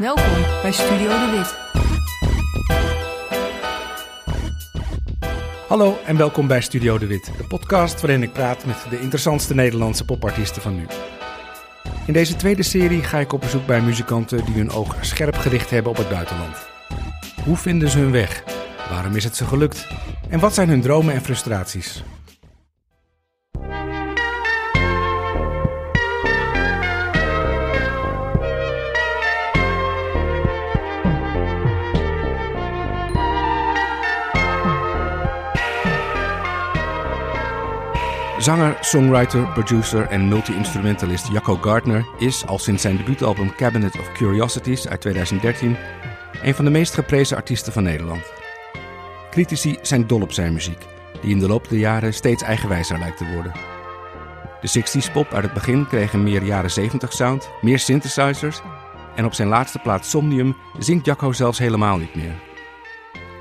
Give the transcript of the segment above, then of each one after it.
Welkom bij Studio de Wit. Hallo en welkom bij Studio de Wit, de podcast waarin ik praat met de interessantste Nederlandse popartiesten van nu. In deze tweede serie ga ik op bezoek bij muzikanten die hun oog scherp gericht hebben op het buitenland. Hoe vinden ze hun weg? Waarom is het ze gelukt? En wat zijn hun dromen en frustraties? Zanger, songwriter, producer en multi-instrumentalist Jacco Gardner is, al sinds zijn debuutalbum Cabinet of Curiosities uit 2013, een van de meest geprezen artiesten van Nederland. Critici zijn dol op zijn muziek, die in de loop der jaren steeds eigenwijzer lijkt te worden. De 60s pop uit het begin kreeg een meer jaren 70 sound, meer synthesizers en op zijn laatste plaat Somnium zingt Jacco zelfs helemaal niet meer.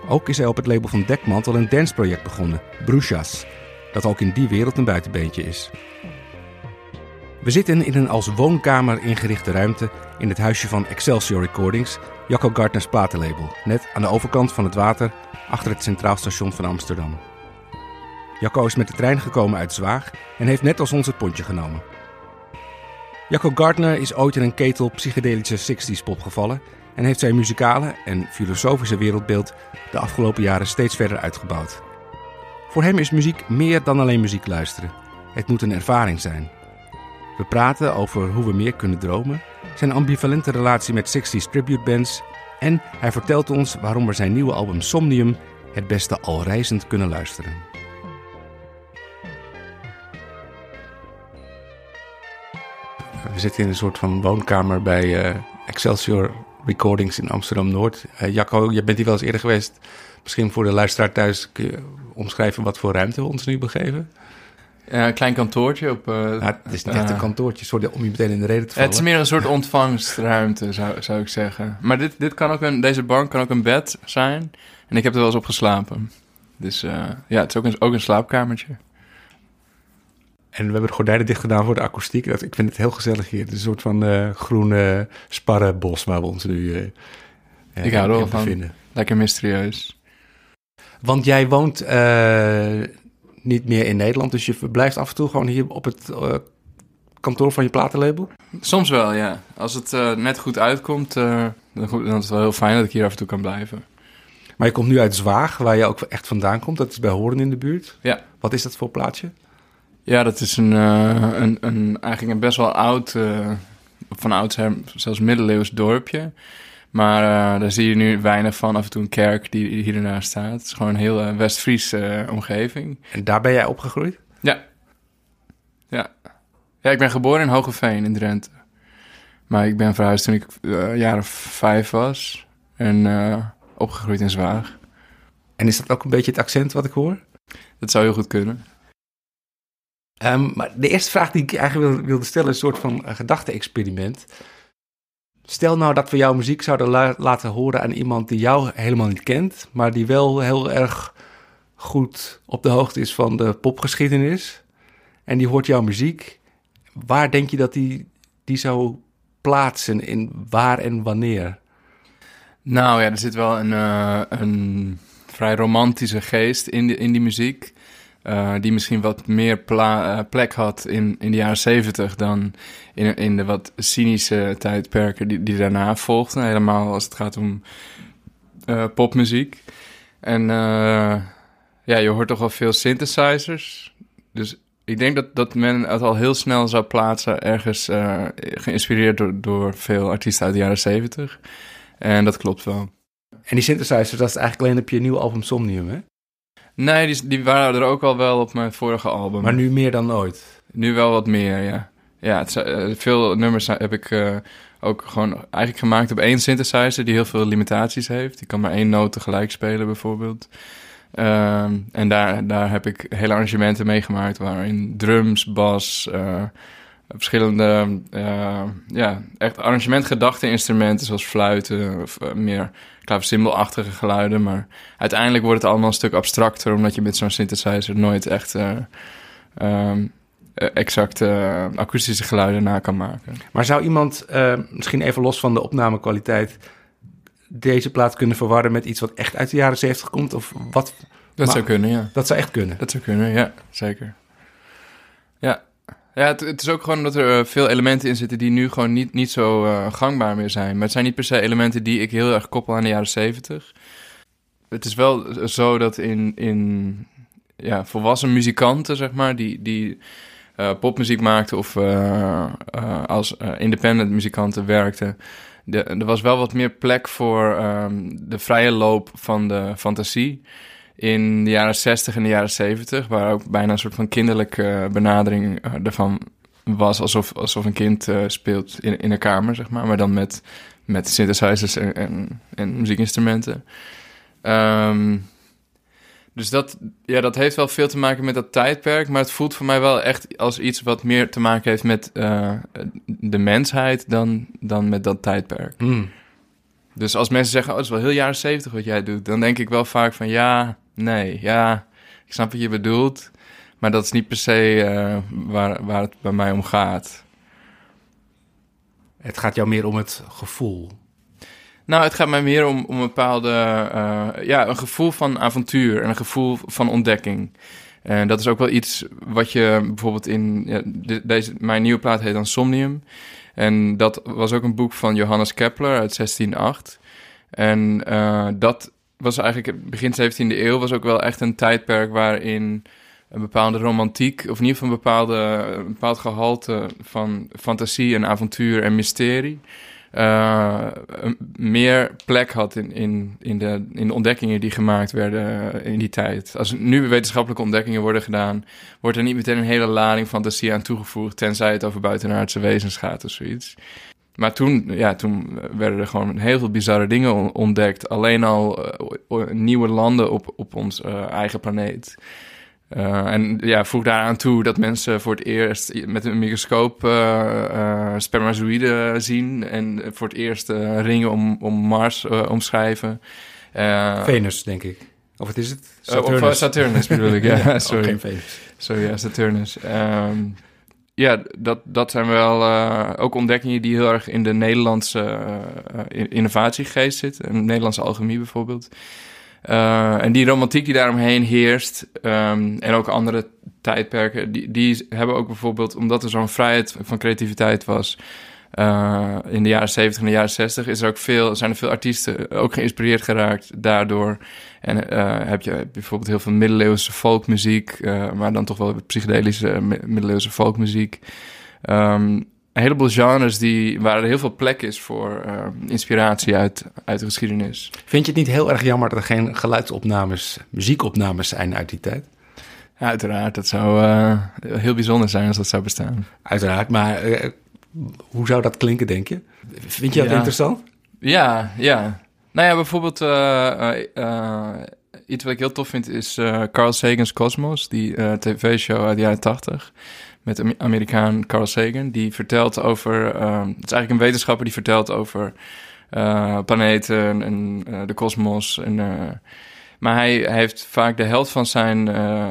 Ook is hij op het label van Dekmantel een danceproject begonnen, Bruchas, dat ook in die wereld een buitenbeentje is. We zitten in een als woonkamer ingerichte ruimte in het huisje van Excelsior Recordings, Jacco Gardners platenlabel, net aan de overkant van het water achter het Centraal Station van Amsterdam. Jacco is met de trein gekomen uit Zwaag en heeft net als ons het pontje genomen. Jacco Gardner is ooit in een ketel psychedelische 60s pop gevallen en heeft zijn muzikale en filosofische wereldbeeld de afgelopen jaren steeds verder uitgebouwd. Voor hem is muziek meer dan alleen muziek luisteren. Het moet een ervaring zijn. We praten over hoe we meer kunnen dromen, zijn ambivalente relatie met 60s tribute bands en hij vertelt ons waarom we zijn nieuwe album Somnium het beste al reizend kunnen luisteren. We zitten in een soort van woonkamer bij uh, Excelsior Recordings in Amsterdam-Noord. Uh, Jacco, je bent hier wel eens eerder geweest. Misschien voor de luisteraar thuis omschrijven wat voor ruimte we ons nu begeven? Ja, een klein kantoortje op... Uh, het is niet echt een kantoortje, sorry om je meteen in de reden te vallen. Het is meer een soort ontvangstruimte, zou, zou ik zeggen. Maar dit, dit kan ook een, deze bank kan ook een bed zijn. En ik heb er wel eens op geslapen. Dus uh, ja, het is ook een, ook een slaapkamertje. En we hebben de gordijnen dicht gedaan voor de akoestiek. Ik vind het heel gezellig hier. Het is een soort van groene sparrenbos waar we ons nu ik hou er wel van. Lekker mysterieus. Want jij woont uh, niet meer in Nederland, dus je verblijft af en toe gewoon hier op het uh, kantoor van je platenlabel? Soms wel, ja. Als het uh, net goed uitkomt, dan, dan, is het wel heel fijn dat ik hier af en toe kan blijven. Maar je komt nu uit Zwaag, waar je ook echt vandaan komt. Dat is bij Hoorn in de buurt. Ja. Wat is dat voor plaatsje? Ja, dat is een, een, een eigenlijk een best wel oud, van oudsher zelfs middeleeuws dorpje. Maar uh, daar zie je nu weinig van. Af en toe een kerk die hier en staat. Het is gewoon een heel uh, West-Friese uh, omgeving. En daar ben jij opgegroeid? Ja. Ja. Ja, ik ben geboren in Hogeveen in Drenthe. Maar ik ben verhuisd toen ik een jaar of vijf was. En opgegroeid in Zwaag. En is dat ook een beetje het accent wat ik hoor? Dat zou heel goed kunnen. Um, maar de eerste vraag die ik eigenlijk wilde stellen is een soort van gedachte-experiment. Stel nou dat we jouw muziek zouden laten horen aan iemand die jou helemaal niet kent, maar die wel heel erg goed op de hoogte is van de popgeschiedenis. En die hoort jouw muziek. Waar denk je dat die, die zou plaatsen in waar en wanneer? Nou ja, er zit wel een, uh, een vrij romantische geest in, die in die muziek. Uh, die misschien wat meer uh, plek had in, in de jaren zeventig dan in, in de wat cynische tijdperken die, die daarna volgden. Helemaal als het gaat om uh, popmuziek. En ja, je hoort toch wel veel synthesizers. Dus ik denk dat, dat men het al heel snel zou plaatsen ergens geïnspireerd door, door veel artiesten uit de jaren zeventig. En dat klopt wel. En die synthesizers, dat is eigenlijk alleen op je nieuwe album Somnium, hè? Nee, die, die waren er ook al wel op mijn vorige album. Maar nu meer dan ooit? Nu wel wat meer, ja. Ja, het, uh, veel nummers heb ik uh, ook gewoon eigenlijk gemaakt op één synthesizer... die heel veel limitaties heeft. Die kan maar één noot tegelijk spelen, bijvoorbeeld. Uh, en daar, daar heb ik hele arrangementen meegemaakt... waarin drums, bas, uh, verschillende... ja, echt arrangementgedachte instrumenten... zoals fluiten of meer klavecymbalachtige geluiden. Maar uiteindelijk wordt het allemaal een stuk abstracter, omdat je met zo'n synthesizer nooit echt uh, um, eh, exacte eh, akoestische geluiden na kan maken. Maar zou iemand, eh, misschien even los van de opnamekwaliteit, deze plaat kunnen verwarren met iets wat echt uit de jaren 70 komt? Of wat? Dat Maar- zou kunnen, ja. Dat zou echt kunnen. Dat zou kunnen, ja, zeker. Ja, ja het, is ook gewoon dat er eh, veel elementen in zitten die nu gewoon niet, niet zo eh, gangbaar meer zijn. Maar het zijn niet per se elementen die ik heel erg koppel aan de jaren zeventig. Het is wel zo dat in, in ja, volwassen muzikanten, zeg maar, die, die eh, popmuziek maakten of als independent muzikanten werkten. De, er was wel wat meer plek voor ehm, de vrije loop van de fantasie in de jaren 60 en de jaren 70, waar ook bijna een soort van kinderlijke eh, benadering eh, ervan was, alsof, alsof een kind eh, speelt in, in een kamer, zeg maar, maar dan met, met synthesizers en, en, en muziekinstrumenten. Ehm, dus dat, ja, dat heeft wel veel te maken met dat tijdperk, maar het voelt voor mij wel echt als iets wat meer te maken heeft met de mensheid dan, dan met dat tijdperk. Hmm. Dus als mensen zeggen, oh, het is wel heel jaren zeventig wat jij doet, dan denk ik wel vaak van ja, nee, ja, ik snap wat je bedoelt, maar dat is niet per se eh, waar, waar het bij mij om gaat. Het gaat jou meer om het gevoel. Nou, het gaat mij meer om, om een bepaalde, eh, ja, een gevoel van avontuur en een gevoel van ontdekking. En dat is ook wel iets wat je bijvoorbeeld in, ja, de- deze, mijn nieuwe plaat heet dan Somnium. En dat was ook een boek van Johannes Kepler uit 1608. En eh, dat was eigenlijk begin 17e eeuw, was ook wel echt een tijdperk waarin een bepaalde romantiek, of in ieder geval een, bepaalde, bepaald gehalte van fantasie en avontuur en mysterie, eh, meer plek had in, in, in, de, in de ontdekkingen die gemaakt werden eh, in die tijd. Als nu wetenschappelijke ontdekkingen worden gedaan, wordt er niet meteen een hele lading fantasie aan toegevoegd, tenzij het over buitenaardse wezens gaat of zoiets. Maar toen, ja, toen werden er gewoon heel veel bizarre dingen on- ontdekt. Alleen al eh, nieuwe landen op, op ons eh, eigen planeet. Eh, en ja, voeg daaraan toe dat mensen voor het eerst met een microscoop spermazoïden zien. En voor het eerst ringen om, om Mars omschrijven. Venus, denk ik. Of wat is het? of eh, Saturnus bedoel ik, ja, sorry. Sorry, ja, Saturnus. Ehm, ja, dat, dat zijn wel eh, ook ontdekkingen die heel erg in de Nederlandse eh, innovatiegeest zitten. En de Nederlandse alchemie bijvoorbeeld. Eh, en die romantiek die daaromheen heerst, ehm, en ook andere tijdperken, die, die hebben ook bijvoorbeeld, omdat er zo'n vrijheid van creativiteit was, eh, in de jaren 70 en de jaren 60 is er ook veel, zijn er veel artiesten ook geïnspireerd geraakt daardoor. En eh, heb je bijvoorbeeld heel veel middeleeuwse folkmuziek, eh, maar dan toch wel psychedelische mi- middeleeuwse folkmuziek. Ehm, een heleboel genres die, waar er heel veel plek is voor inspiratie uit, uit de geschiedenis. Vind je het niet heel erg jammer dat er geen geluidsopnames, muziekopnames zijn uit die tijd? Uiteraard, dat zou heel bijzonder zijn als dat zou bestaan. Uiteraard, maar hoe zou dat klinken, denk je? Vind je dat Ja. interessant? Ja, ja. Nou ja, bijvoorbeeld eh, eh, eh, iets wat ik heel tof vind is Carl Sagan's Cosmos, die tv-show uit de jaren 80 met de Amerikaan Carl Sagan. Die vertelt over, het is eigenlijk een wetenschapper die vertelt over planeten en de kosmos. En, maar hij, hij heeft vaak de helft van zijn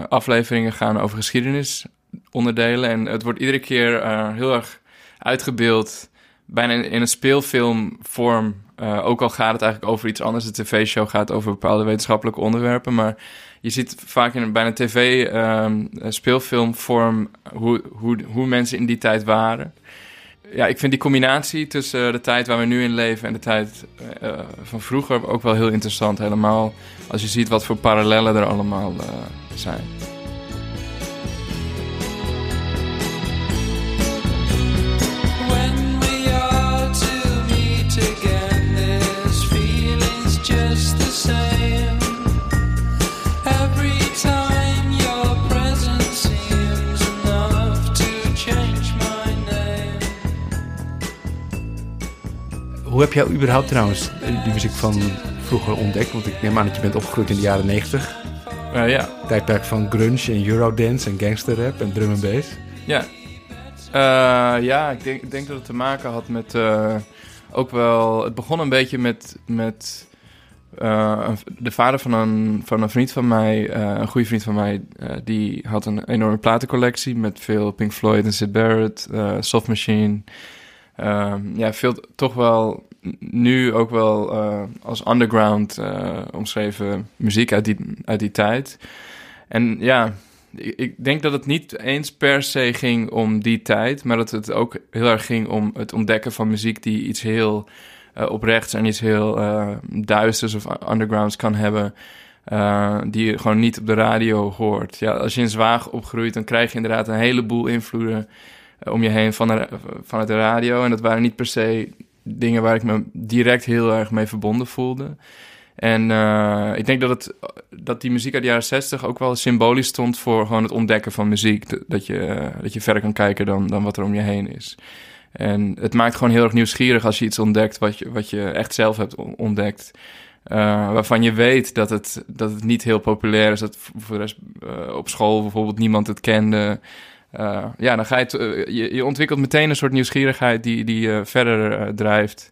afleveringen gaan over geschiedenisonderdelen. En het wordt iedere keer heel erg uitgebeeld bijna in, een speelfilmvorm. Eh, ook al gaat het eigenlijk over iets anders. De tv-show gaat over bepaalde wetenschappelijke onderwerpen. Maar je ziet vaak in een bijna tv-speelfilmvorm hoe, hoe, hoe mensen in die tijd waren. Ja, ik vind die combinatie tussen eh, de tijd waar we nu in leven en de tijd eh, van vroeger ook wel heel interessant. Helemaal als je ziet wat voor parallellen er allemaal zijn. Hoe heb jij überhaupt trouwens die muziek van vroeger ontdekt? Want ik neem aan dat je bent opgegroeid in de jaren 90. Eh, ja, Tijdperk van grunge en eurodance en gangsterrap en drum en bass. Ja, Eh, ja ik, denk, ik denk dat het te maken had met eh, ook wel. Het begon een beetje met, met eh, de vader van een, van een vriend van mij, eh, een goede vriend van mij, eh, die had een enorme platencollectie met veel Pink Floyd en Sid Barrett, Soft Machine. Ehm, ja, veel toch wel nu ook wel als underground omschreven muziek uit die, uit die tijd. En ja, ik denk dat het niet eens per se ging om die tijd, maar dat het ook heel erg ging om het ontdekken van muziek die iets heel eh, oprechts en iets heel eh, duisters of undergrounds kan hebben. eh, die je gewoon niet op de radio hoort. Ja, als je in Zwaag opgroeit, dan krijg je inderdaad een heleboel invloeden om je heen van vanuit de radio. En dat waren niet per se dingen waar ik me direct heel erg mee verbonden voelde. En ik denk dat, het, dat die muziek uit de jaren 60 ook wel symbolisch stond voor gewoon het ontdekken van muziek. Dat- je, dat je verder kan kijken dan, dan wat er om je heen is. En het maakt gewoon heel erg nieuwsgierig als je iets ontdekt wat je, wat je echt zelf hebt on- ontdekt. Eh, waarvan je weet dat het, dat het niet heel populair is. Dat voor de rest eh, op school bijvoorbeeld niemand het kende. Eh, ja, dan ga je, je, ontwikkelt meteen een soort nieuwsgierigheid die, die je verder drijft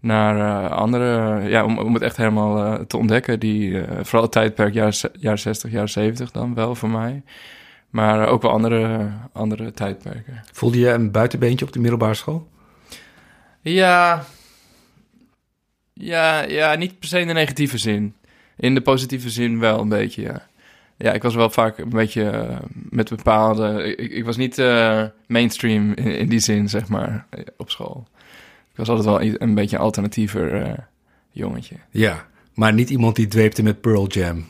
naar andere, ja, om, om het echt helemaal te ontdekken. Die, vooral het tijdperk ze- jaren 60, jaren 70 dan wel voor mij. Maar eh, ook wel andere, andere tijdperken. Voelde je een buitenbeentje op de middelbare school? Ja, ja, ja, niet per se in de negatieve zin. In de positieve zin wel een beetje, ja. Ja, ik was wel vaak een beetje eh, met bepaalde... Ik, ik was niet eh, mainstream in, in die zin, zeg maar, op school. Ik was altijd wel een beetje een alternatiever eh, jongetje. Ja, maar niet iemand die dweepte met Pearl Jam.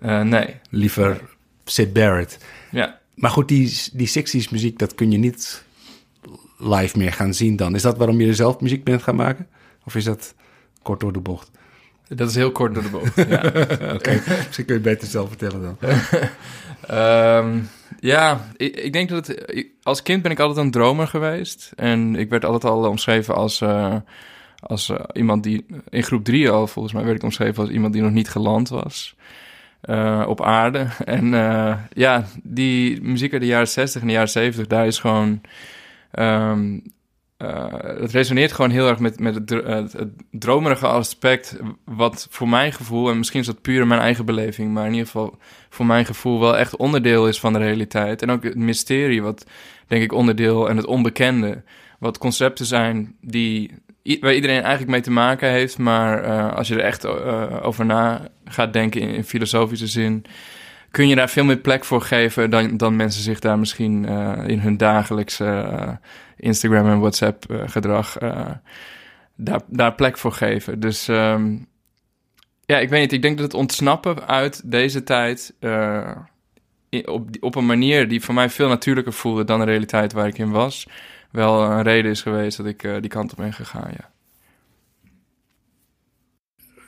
Nee, Liever Sid Barrett. ja. Maar goed, die, die 60s muziek, dat kun je niet live meer gaan zien dan. Is dat waarom je er zelf muziek bent gaan maken? Of is dat kort door de bocht? Dat is heel kort door de bocht, ja. Oké, misschien kun je het beter zelf vertellen dan. Ehm, ja, ik, ik denk dat het... ik- als kind ben ik altijd een dromer geweest. En ik werd altijd al omschreven als... eh, als eh, iemand die... In groep drie al, volgens mij, werd ik omschreven als iemand die nog niet geland was. Eh, op aarde. En eh, ja, die muziek uit de jaren 60 en de jaren 70, daar is gewoon... ehm, eh, het resoneert gewoon heel erg met, met het, het, dromerige aspect... wat voor mijn gevoel, en misschien is dat puur mijn eigen beleving... maar in ieder geval voor mijn gevoel wel echt onderdeel is van de realiteit. En ook het mysterie, wat denk ik onderdeel en het onbekende. Wat concepten zijn die, waar iedereen eigenlijk mee te maken heeft. Maar eh, als je er echt eh, over na gaat denken in, filosofische zin. Kun je daar veel meer plek voor geven dan, dan mensen zich daar misschien eh, in hun dagelijkse Instagram en WhatsApp gedrag daar, daar plek voor geven. Dus ehm, ja, ik weet niet. Ik denk dat het ontsnappen uit deze tijd op, op een manier die voor mij veel natuurlijker voelde dan de realiteit waar ik in was, wel een reden is geweest dat ik eh, die kant op ben gegaan. Ja.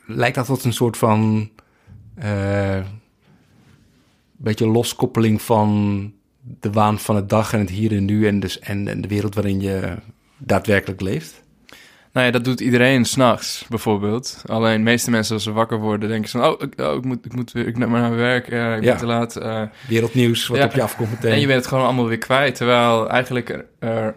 Lijkt dat tot een soort van... eh, beetje loskoppeling van de waan van het dag en het hier en nu... en, dus, en, en de wereld waarin je daadwerkelijk leeft? Nou ja, dat doet iedereen s'nachts bijvoorbeeld. Alleen de meeste mensen als ze wakker worden denken ze van... oh, ik, oh, ik, moet, ik moet weer ik moet naar mijn werk, eh, ik Ja. ben te laat. eh, Wereldnieuws, wat Ja. op je afkomt meteen. En je bent het gewoon allemaal weer kwijt. Terwijl eigenlijk er,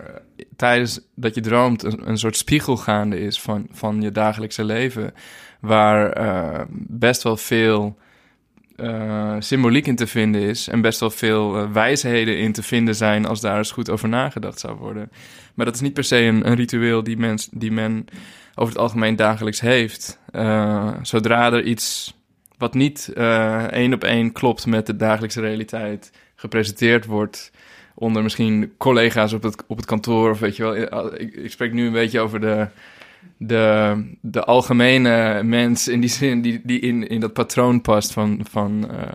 tijdens dat je droomt een, een soort spiegel gaande is van, van je dagelijkse leven. Waar eh, best wel veel symboliek in te vinden is. En best wel veel wijsheden in te vinden zijn als daar eens goed over nagedacht zou worden. Maar dat is niet per se een, een ritueel die, mens, die men over het algemeen dagelijks heeft. Eh, zodra er iets wat niet eh, één op één klopt met de dagelijkse realiteit gepresenteerd wordt onder misschien collega's op het, op het kantoor of weet je wel. Ik, ik spreek nu een beetje over de, de, de algemene mens in die zin die, die in, in dat patroon past van... van eh,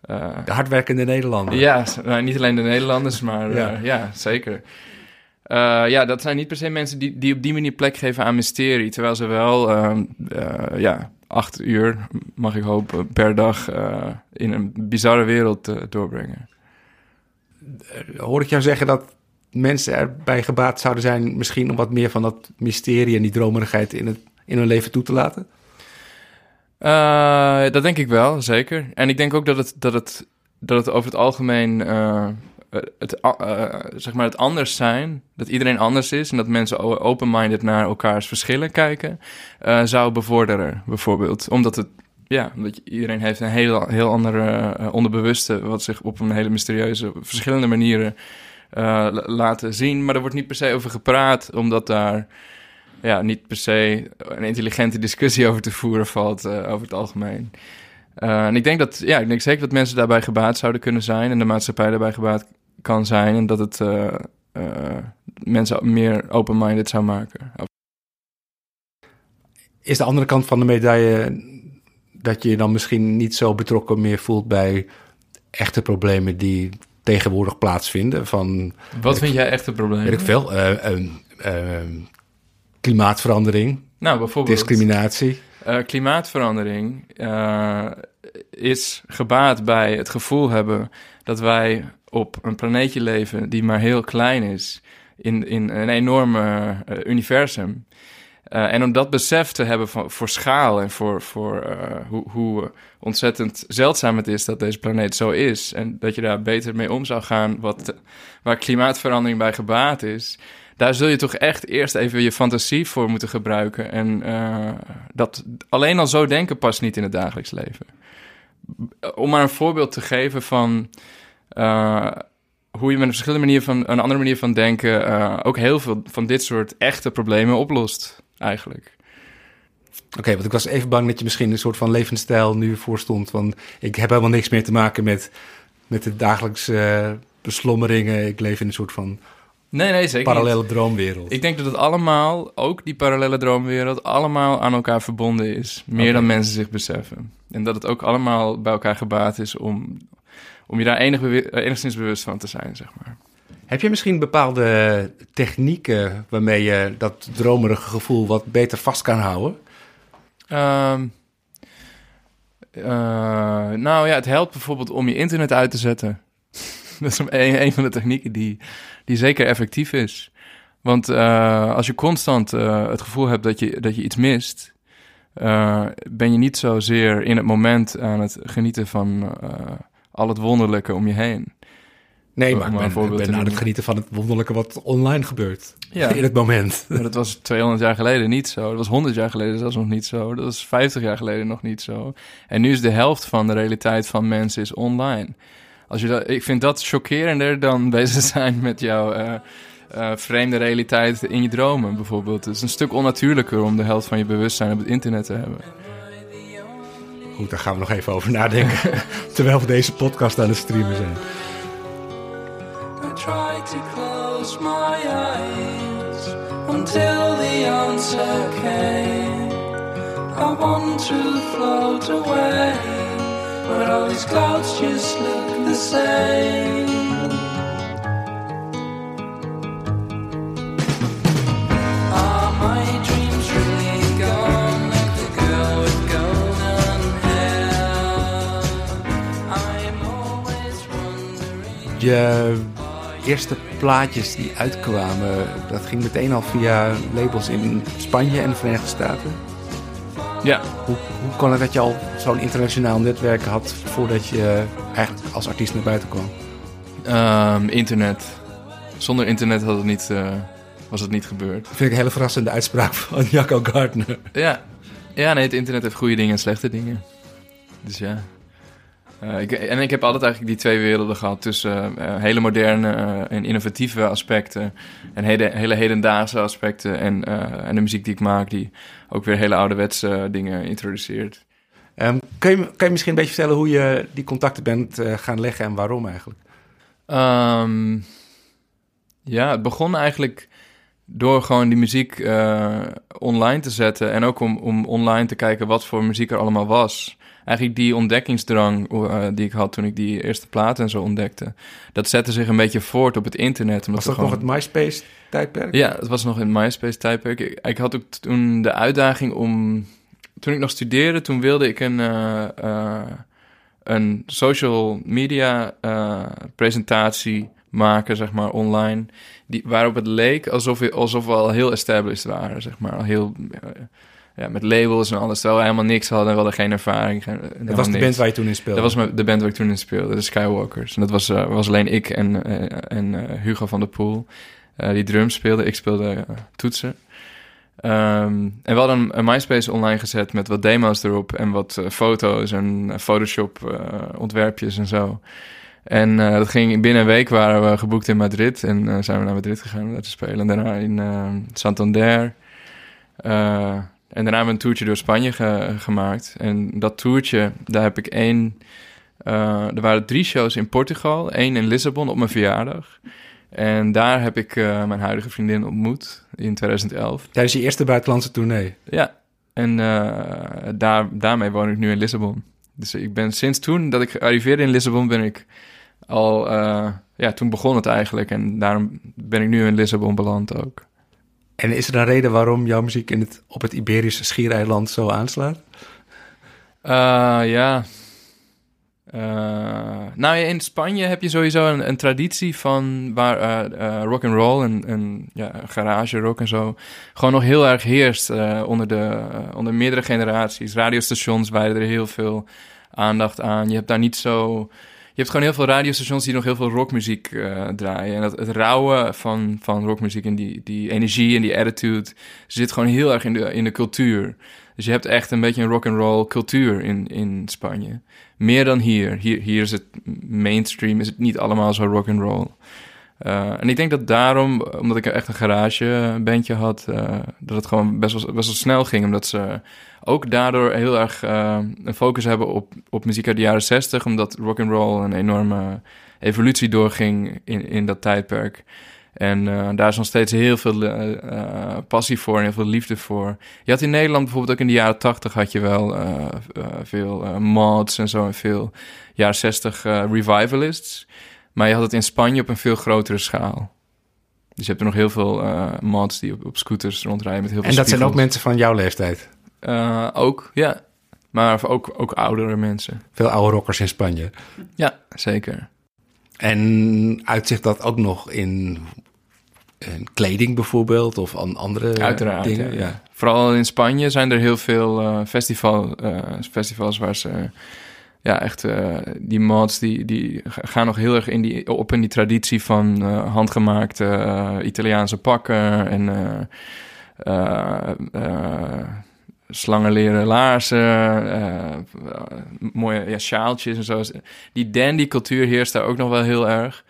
eh, De hardwerkende Nederlander. ja, nou, niet alleen de Nederlanders, maar ja, ja zeker. Eh, ja, dat zijn niet per se mensen die, die op die manier plek geven aan mysterie. Terwijl ze wel, ehm, eh, ja, acht uur, mag ik hopen, per dag eh, in een bizarre wereld doorbrengen. Hoor ik jou zeggen dat mensen erbij gebaat zouden zijn... misschien om wat meer van dat mysterie en die dromerigheid in, het, in hun leven toe te laten? Dat denk ik wel, zeker. En ik denk ook dat het, dat het, dat het over het algemeen het, a- eh, zeg maar het anders zijn, dat iedereen anders is en dat mensen open-minded naar elkaars verschillen kijken, eh, zou bevorderen, bijvoorbeeld. Omdat het, ja, omdat iedereen heeft een heel, heel andere eh, onderbewuste, wat zich op een hele mysterieuze, verschillende manieren eh, la- laten zien. Maar er wordt niet per se over gepraat, omdat daar ja, niet per se een intelligente discussie over te voeren valt eh, over het algemeen. Eh, en ik denk dat, ja, ik denk zeker dat mensen daarbij gebaat zouden kunnen zijn en de maatschappij daarbij gebaat kan zijn en dat het eh, eh, mensen meer open-minded zou maken. Is de andere kant van de medaille dat je je dan misschien niet zo betrokken meer voelt bij echte problemen die tegenwoordig plaatsvinden? Van, Wat vind jij echt het probleem? weet ik veel, eh, klimaatverandering, Nou, bijvoorbeeld discriminatie. klimaatverandering is gebaat bij het gevoel hebben dat wij op een planeetje leven die maar heel klein is in, in een enorme eh, universum. Eh, en om dat besef te hebben van, voor schaal en voor, voor eh, hoe, hoe ontzettend zeldzaam het is dat deze planeet zo is. En dat je daar beter mee om zou gaan, wat, waar klimaatverandering bij gebaat is. Daar zul je toch echt eerst even je fantasie voor moeten gebruiken. En dat, alleen al zo denken past niet in het dagelijks leven. Om maar een voorbeeld te geven van hoe je met een verschillende manier van een andere manier van denken eh, ook heel veel van dit soort echte problemen oplost, eigenlijk. Oké, want ik was even bang dat je misschien een soort van levensstijl nu voorstond. Van ik heb helemaal niks meer te maken met, met de dagelijkse eh, beslommeringen. Ik leef in een soort van Nee, nee, zeker niet. parallele droomwereld. Ik denk dat het allemaal, ook die parallele droomwereld, allemaal aan elkaar verbonden is. Meer dan mensen zich beseffen. En dat het ook allemaal bij elkaar gebaat is om, om je daar enig eh, enigszins bewust van te zijn, zeg maar. Heb je misschien bepaalde technieken waarmee je dat dromerige gevoel wat beter vast kan houden? Ehm, eh, nou ja, het helpt bijvoorbeeld om je internet uit te zetten. dat is een, een van de technieken die, die zeker effectief is. Want eh, als je constant het gevoel hebt dat je, dat je iets mist, ben je niet zozeer in het moment aan het genieten van al het wonderlijke om je heen. Nee, maar ik maar ben, ik ben aan het genieten van het wonderlijke wat online gebeurt. Ja. In het moment. Maar dat was 200 jaar geleden niet zo. Dat was 100 jaar geleden zelfs nog niet zo. Dat was 50 jaar geleden nog niet zo. En nu is de helft van de realiteit van mensen is online. Als je dat, ik vind dat chockerender dan bezig zijn met jouw eh, eh, vreemde realiteit in je dromen bijvoorbeeld. Het is een stuk onnatuurlijker om de helft van je bewustzijn op het internet te hebben. Goed, daar gaan we nog even over nadenken. terwijl we deze podcast aan het streamen zijn. I tried to close my eyes until the answer came. I want to float away, but all these clouds just look the same. Je eerste plaatjes die uitkwamen, dat ging meteen al via labels in Spanje en de Verenigde Staten. Ja, Hoe, hoe kon het dat je al zo'n internationaal netwerk had voordat je eigenlijk als artiest naar buiten kwam? Ehm, internet. Zonder internet had het niet, eh, was het niet gebeurd. Dat vind ik een hele verrassende uitspraak van Jacco Gardner. Ja. ja, nee, het internet heeft goede dingen en slechte dingen. Dus ja. Eh, ik, en ik heb altijd eigenlijk die twee werelden gehad tussen eh, hele moderne eh, en innovatieve aspecten en hele, hele hedendaagse aspecten en, en de muziek die ik maak die ook weer hele ouderwetse dingen introduceert. Ehm, kun, je, kun je misschien een beetje vertellen hoe je die contacten bent gaan leggen en waarom eigenlijk? Ehm, ja, het begon eigenlijk door gewoon die muziek online te zetten. En ook om, om online te kijken wat voor muziek er allemaal was. Eigenlijk die ontdekkingsdrang eh, die ik had toen ik die eerste platen en zo ontdekte. Dat zette zich een beetje voort op het internet. omdat Was dat nog het MySpace-tijdperk? Ja, het was nog in MySpace-tijdperk. Ik, ik had ook toen de uitdaging om... Toen ik nog studeerde, toen wilde ik een, eh, eh, een social media presentatie maken, zeg maar, online. Die, waarop het leek alsof, we- alsof we al heel established waren, zeg maar. Al heel, ja, met labels en alles. Terwijl we helemaal niks hadden, we hadden geen ervaring. Geen, Dat was de band waar je toen in speelde. Dat was mijn- de band waar ik toen in speelde, de Skywalkers. En dat was, eh, was alleen ik en, eh, en eh, Hugo van der Poel. die drums speelde, ik speelde toetsen. Ehm, en we hadden een, MySpace online gezet met wat demo's erop en wat foto's en Photoshop ontwerpjes en zo. En dat ging binnen een week waren we geboekt in Madrid en zijn we naar Madrid gegaan om daar te spelen. En daarna in Santander. En daarna hebben we een toertje door Spanje ge- gemaakt. En dat toertje, daar heb ik één... eh, er waren drie shows in Portugal, één in Lissabon op mijn verjaardag. En daar heb ik eh, mijn huidige vriendin ontmoet in 2011. Tijdens je eerste buitenlandse tournee. Ja, en eh, daar, daarmee woon ik nu in Lissabon. Dus ik ben sinds toen dat ik arriveerde in Lissabon, ben ik al... ja, toen begon het eigenlijk. En daarom ben ik nu in Lissabon beland ook. En is er een reden waarom jouw muziek in het, op het Iberische schiereiland zo aanslaat? Eh, ja. Eh, nou in Spanje heb je sowieso een, een traditie van waar eh rock and roll en, en ja, garage rock en zo gewoon nog heel erg heerst onder, de, onder meerdere generaties. Radiostations wijden er heel veel aandacht aan. Je hebt daar niet zo. Je hebt gewoon heel veel radiostations die nog heel veel rockmuziek eh, draaien. En dat, het rauwe van, van rockmuziek en die, die energie en die attitude zit gewoon heel erg in de, in de cultuur. Dus je hebt echt een beetje een rock and roll cultuur in, in Spanje. Meer dan hier. hier. Hier is het mainstream, is het niet allemaal zo rock and roll. Eh, en ik denk dat daarom, omdat ik echt een garagebandje had, eh, dat het gewoon best wel, snel ging. Omdat ze ook daardoor heel erg eh, een focus hebben op, op muziek uit de jaren 60. Omdat rock and roll een enorme evolutie doorging in, in dat tijdperk. En daar is nog steeds heel veel passie voor en heel veel liefde voor. Je had in Nederland bijvoorbeeld ook in de jaren 80 had je wel veel mods en zo en veel jaren 60 eh, revivalists. Maar je had het in Spanje op een veel grotere schaal. Dus je hebt er nog heel veel eh, mods die op, op scooters rondrijden met heel veel En dat zijn ook mensen van jouw leeftijd. Eh, ook, ja. Maar ook, ook oudere mensen. Veel oude rockers in Spanje. Ja, zeker. En uitzicht dat ook nog in, in kleding bijvoorbeeld of aan andere Uiteraard. dingen? ja. Ja. Vooral in Spanje zijn er heel veel eh, festival, festivals waar ze. Ja, echt. eh, die mods die, die gaan nog heel erg in die, op in die traditie van eh, handgemaakte eh, Italiaanse pakken. En. slangenleren laarzen, mooie ja, sjaaltjes en zo. Die dandy-cultuur heerst daar ook nog wel heel erg.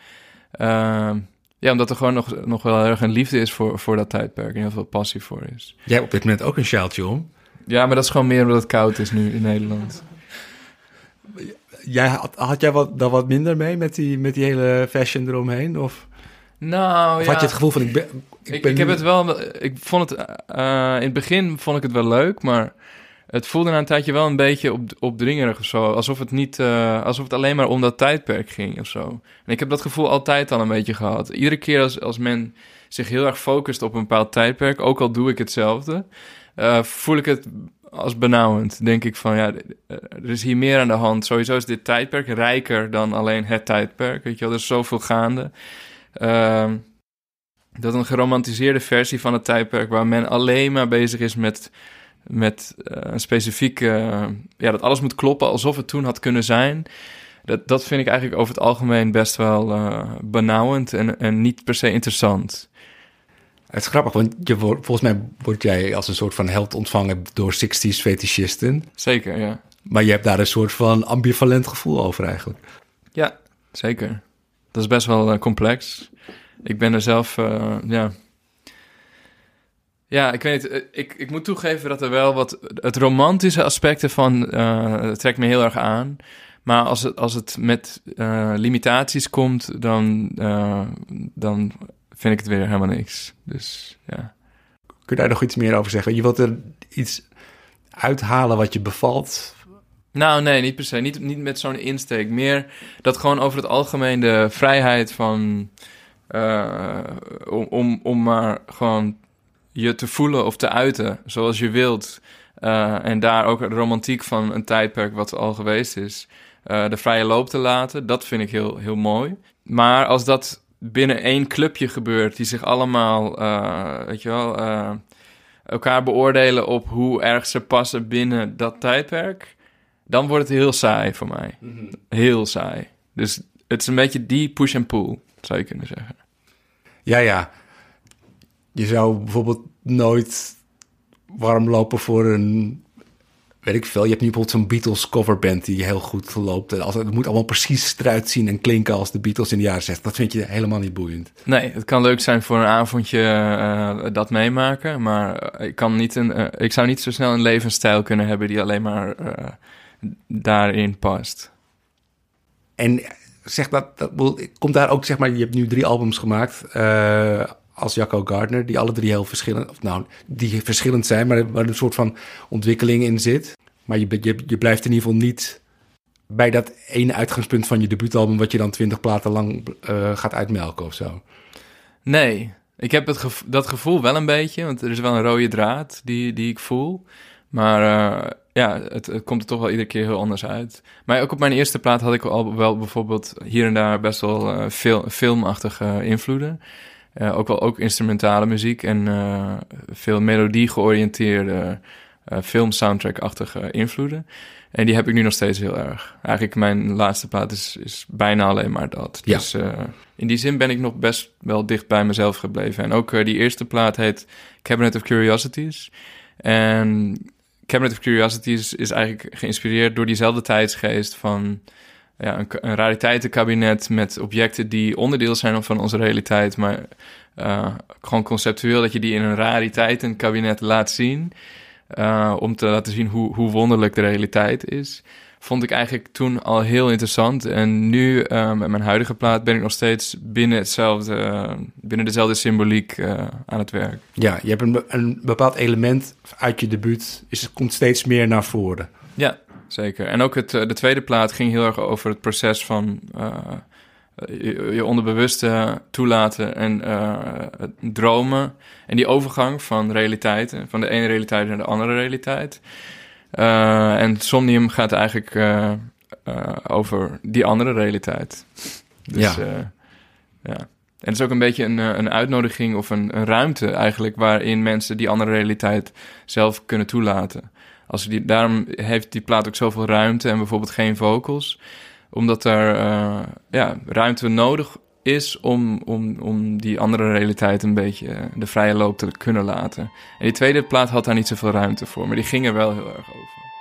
Ehm, ja, omdat er gewoon nog, nog wel erg een liefde is voor, voor dat tijdperk en heel veel passie voor is. Jij hebt op dit moment ook een sjaaltje om. Ja, maar dat is gewoon meer omdat het koud is nu in Nederland. Jij, had, had jij wat, dan wat minder mee met die, met die hele fashion eromheen? Of, Nou, of ja. had je het gevoel van ik ben... Ik, Ik, ben ik heb het wel. Ik vond het. eh, in het begin vond ik het wel leuk, maar het voelde na een tijdje wel een beetje op, opdringerig of zo. Alsof het niet. eh, alsof het alleen maar om dat tijdperk ging of zo. En ik heb dat gevoel altijd al een beetje gehad. Iedere keer als, als men zich heel erg focust op een bepaald tijdperk, ook al doe ik hetzelfde, eh, voel ik het als benauwend. Denk ik van ja, eh, er is hier meer aan de hand. Sowieso is dit tijdperk rijker dan alleen het tijdperk. Weet je wel, er is zoveel gaande. Ehm, dat een geromantiseerde versie van het tijdperk waar men alleen maar bezig is met, met eh, een specifieke. ja, dat alles moet kloppen alsof het toen had kunnen zijn. Dat, dat vind ik eigenlijk over het algemeen best wel eh, benauwend en, en niet per se interessant. Het is grappig, want je volgens mij word jij als een soort van held ontvangen door 60s fetischisten. Zeker, ja. Maar je hebt daar een soort van ambivalent gevoel over eigenlijk. Ja, zeker. Dat is best wel eh, complex. Ik ben er zelf, eh, ja. Ja, ik weet eh, Ik, ik moet toegeven dat er wel wat. Het romantische aspect ervan eh, trekt me heel erg aan. Maar als het, als het met limitaties komt, dan, dan vind ik het weer helemaal niks. Dus ja. Kun je daar nog iets meer over zeggen? Je wilt er iets uithalen wat je bevalt. Nou, nee, niet per se. Niet, niet met zo'n insteek. Meer dat gewoon over het algemeen de vrijheid van. eh, om, om, om maar gewoon je te voelen of te uiten zoals je wilt. Eh, en daar ook de romantiek van een tijdperk wat al geweest is. eh, de vrije loop te laten. Dat vind ik heel, heel mooi. Maar als dat binnen één clubje gebeurt, die zich allemaal, eh, weet je wel. eh, elkaar beoordelen op hoe erg ze passen binnen dat tijdperk, dan wordt het heel saai voor mij. Heel saai. Dus het is een beetje die push en pull, zou je kunnen zeggen. Ja, ja. Je zou bijvoorbeeld nooit warm lopen voor een... Weet ik veel. Je hebt nu bijvoorbeeld zo'n Beatles coverband die heel goed loopt. En als, het moet allemaal precies eruit zien en klinken als de Beatles in de jaren 60. Dat vind je helemaal niet boeiend. Nee, het kan leuk zijn voor een avondje eh, dat meemaken, maar ik, kan niet een, eh, ik zou niet zo snel een levensstijl kunnen hebben die alleen maar eh, daarin past. En zeg dat, dat komt daar ook, zeg maar, je hebt nu drie albums gemaakt als Jacco Gardner, die alle drie heel verschillend, of nou, die verschillend zijn, maar waar een soort van ontwikkeling in zit. Maar je, je, je blijft in ieder geval niet bij dat ene uitgangspunt van je debuutalbum, wat je dan twintig platen lang eh, gaat uitmelken of zo. Nee, ik heb het dat gevoel wel een beetje, want er is wel een rode draad die, die ik voel. Maar eh, ja, het, komt er toch wel iedere keer heel anders uit. Maar ook op mijn eerste plaat had ik al wel bijvoorbeeld hier en daar best wel veel filmachtige invloeden. Eh, ook wel ook instrumentale muziek en eh, veel melodie georiënteerde eh film-soundtrack-achtige invloeden. En die heb ik nu nog steeds heel erg. Eigenlijk mijn laatste plaat is, is bijna alleen maar dat. Ja. Dus in die zin ben ik nog best wel dicht bij mezelf gebleven. En ook die eerste plaat heet Cabinet of Curiosities. En Cabinet of Curiosities is eigenlijk geïnspireerd door diezelfde tijdsgeest van ja, een, een rariteitenkabinet met objecten die onderdeel zijn van onze realiteit, maar eh, gewoon conceptueel dat je die in een rariteitenkabinet laat zien, eh, om te laten zien hoe, hoe wonderlijk de realiteit is. Vond ik eigenlijk toen al heel interessant. En nu, eh, met mijn huidige plaat, ben ik nog steeds binnen, hetzelfde, binnen dezelfde symboliek aan het werk. Ja, je hebt een, een bepaald element uit je debuut, is, het komt steeds meer naar voren. Ja, zeker. En ook het, eh, de tweede plaat ging heel erg over het proces van eh, je, je onderbewuste toelaten en eh, dromen. En die overgang van realiteiten, van de ene realiteit naar de andere realiteit. Eh, en Somnium gaat eigenlijk eh, eh, over die andere realiteit. Dus, Ja. ja. En het is ook een beetje een, eh, een uitnodiging of een, een ruimte eigenlijk waarin mensen die andere realiteit zelf kunnen toelaten. Als die, daarom heeft die plaat ook zoveel ruimte en bijvoorbeeld geen vocals. Omdat er eh, ja, ruimte nodig is om, om, om die andere realiteit een beetje eh, de vrije loop te kunnen laten. En die tweede plaat had daar niet zoveel ruimte voor, maar die ging er wel heel erg over.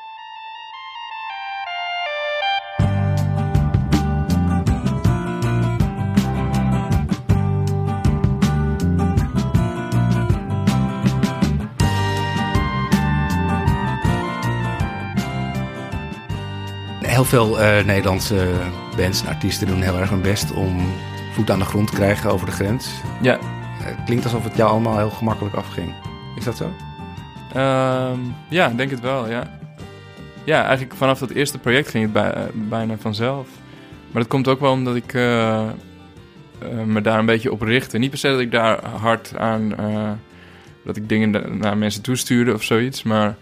Heel veel eh, Nederlandse bands en artiesten doen heel erg hun best om voet aan de grond te krijgen over de grens. Ja, Het klinkt alsof het jou allemaal heel gemakkelijk afging. Is dat zo? Ehm, ja, ik denk het wel, ja. Ja, eigenlijk vanaf dat eerste project ging het bij, eh, bijna vanzelf. Maar dat komt ook wel omdat ik eh, eh, me daar een beetje op richtte. Niet per se dat ik daar hard aan... eh, dat ik dingen naar mensen toestuurde of zoiets, maar...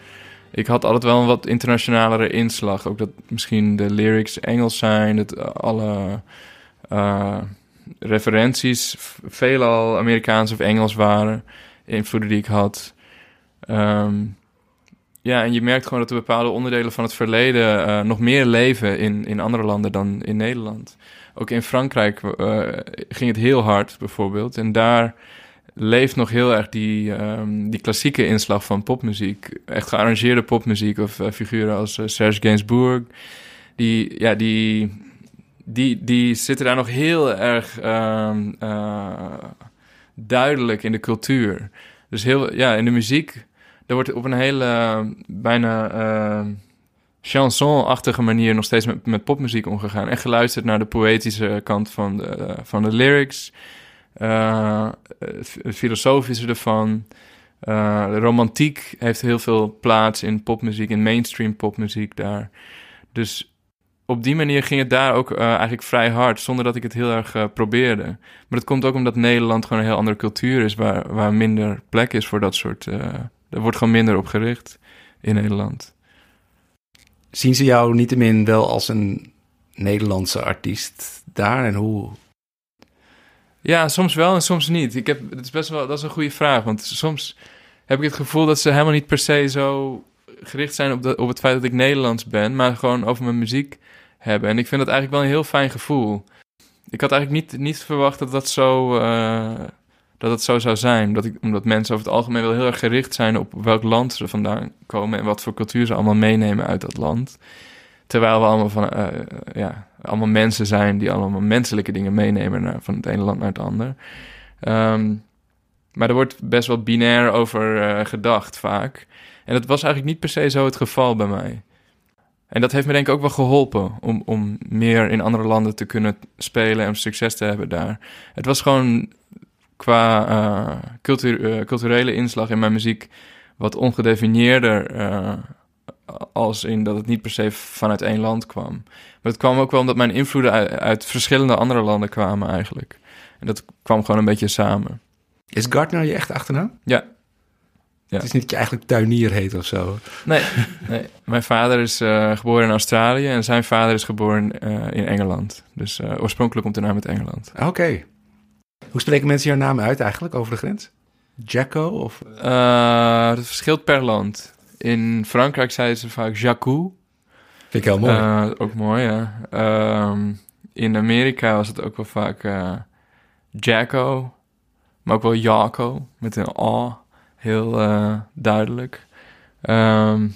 Ik had altijd wel een wat internationalere inslag. Ook dat misschien de lyrics Engels zijn, dat alle eh, referenties veelal Amerikaans of Engels waren. Invloeden die ik had. Ehm, ja, en je merkt gewoon dat er bepaalde onderdelen van het verleden eh, nog meer leven in, in andere landen dan in Nederland. Ook in Frankrijk eh, ging het heel hard, bijvoorbeeld. En daar leeft nog heel erg die, ehm, die klassieke inslag van popmuziek. Echt gearrangeerde popmuziek of eh, figuren als eh, Serge Gainsbourg. Die, ja, die, die, die zitten daar nog heel erg ehm, eh, duidelijk in de cultuur. Dus heel, ja, in de muziek, daar wordt op een hele bijna eh, chanson-achtige manier nog steeds met, met popmuziek omgegaan. En geluisterd naar de poëtische kant van de, van de lyrics, eh, het het filosofische ervan. Eh, romantiek heeft heel veel plaats in popmuziek, in mainstream popmuziek daar. Dus op die manier ging het daar ook eh, eigenlijk vrij hard, zonder dat ik het heel erg eh, probeerde. Maar dat komt ook omdat Nederland gewoon een heel andere cultuur is, waar, waar minder plek is voor dat soort. eh er wordt gewoon minder op gericht in Nederland. Zien ze jou niettemin wel als een Nederlandse artiest daar? En hoe? Ja, soms wel en soms niet. Ik heb, het is best wel, dat is een goede vraag, want soms heb ik het gevoel dat ze helemaal niet per se zo gericht zijn op, de, op het feit dat ik Nederlands ben, maar gewoon over mijn muziek hebben. En ik vind dat eigenlijk wel een heel fijn gevoel. Ik had eigenlijk niet, niet verwacht dat dat zo, eh, dat het zo zou zijn. Dat ik, omdat mensen over het algemeen wel heel erg gericht zijn op welk land ze vandaan komen en wat voor cultuur ze allemaal meenemen uit dat land. Terwijl we allemaal, van, eh, ja, allemaal mensen zijn die allemaal menselijke dingen meenemen van het ene land naar het ander. Ehm, maar er wordt best wel binair over eh, gedacht vaak. En dat was eigenlijk niet per se zo het geval bij mij. En dat heeft me denk ik ook wel geholpen om, om meer in andere landen te kunnen spelen en succes te hebben daar. Het was gewoon qua eh, culturele inslag in mijn muziek wat ongedefinieerder. Als in dat het niet per se vanuit één land kwam. Maar het kwam ook wel omdat mijn invloeden uit, uit verschillende andere landen kwamen eigenlijk. En dat kwam gewoon een beetje samen. Is Gardner je echte achternaam? Ja. Ja. Het is niet dat je eigenlijk tuinier heet of zo. Nee, nee. mijn vader is eh, geboren in Australië en zijn vader is geboren eh, in Engeland. Dus eh, oorspronkelijk komt de naam uit Engeland. Oké. Hoe spreken mensen jouw naam uit eigenlijk over de grens? Jacko of... Dat verschilt per land. In Frankrijk zeiden ze vaak Jacou. Vind ik heel mooi. Eh, ook mooi, ja. Ehm, in Amerika was het ook wel vaak eh Jacko, maar ook wel Jaco met een A, heel eh, duidelijk. Ehm,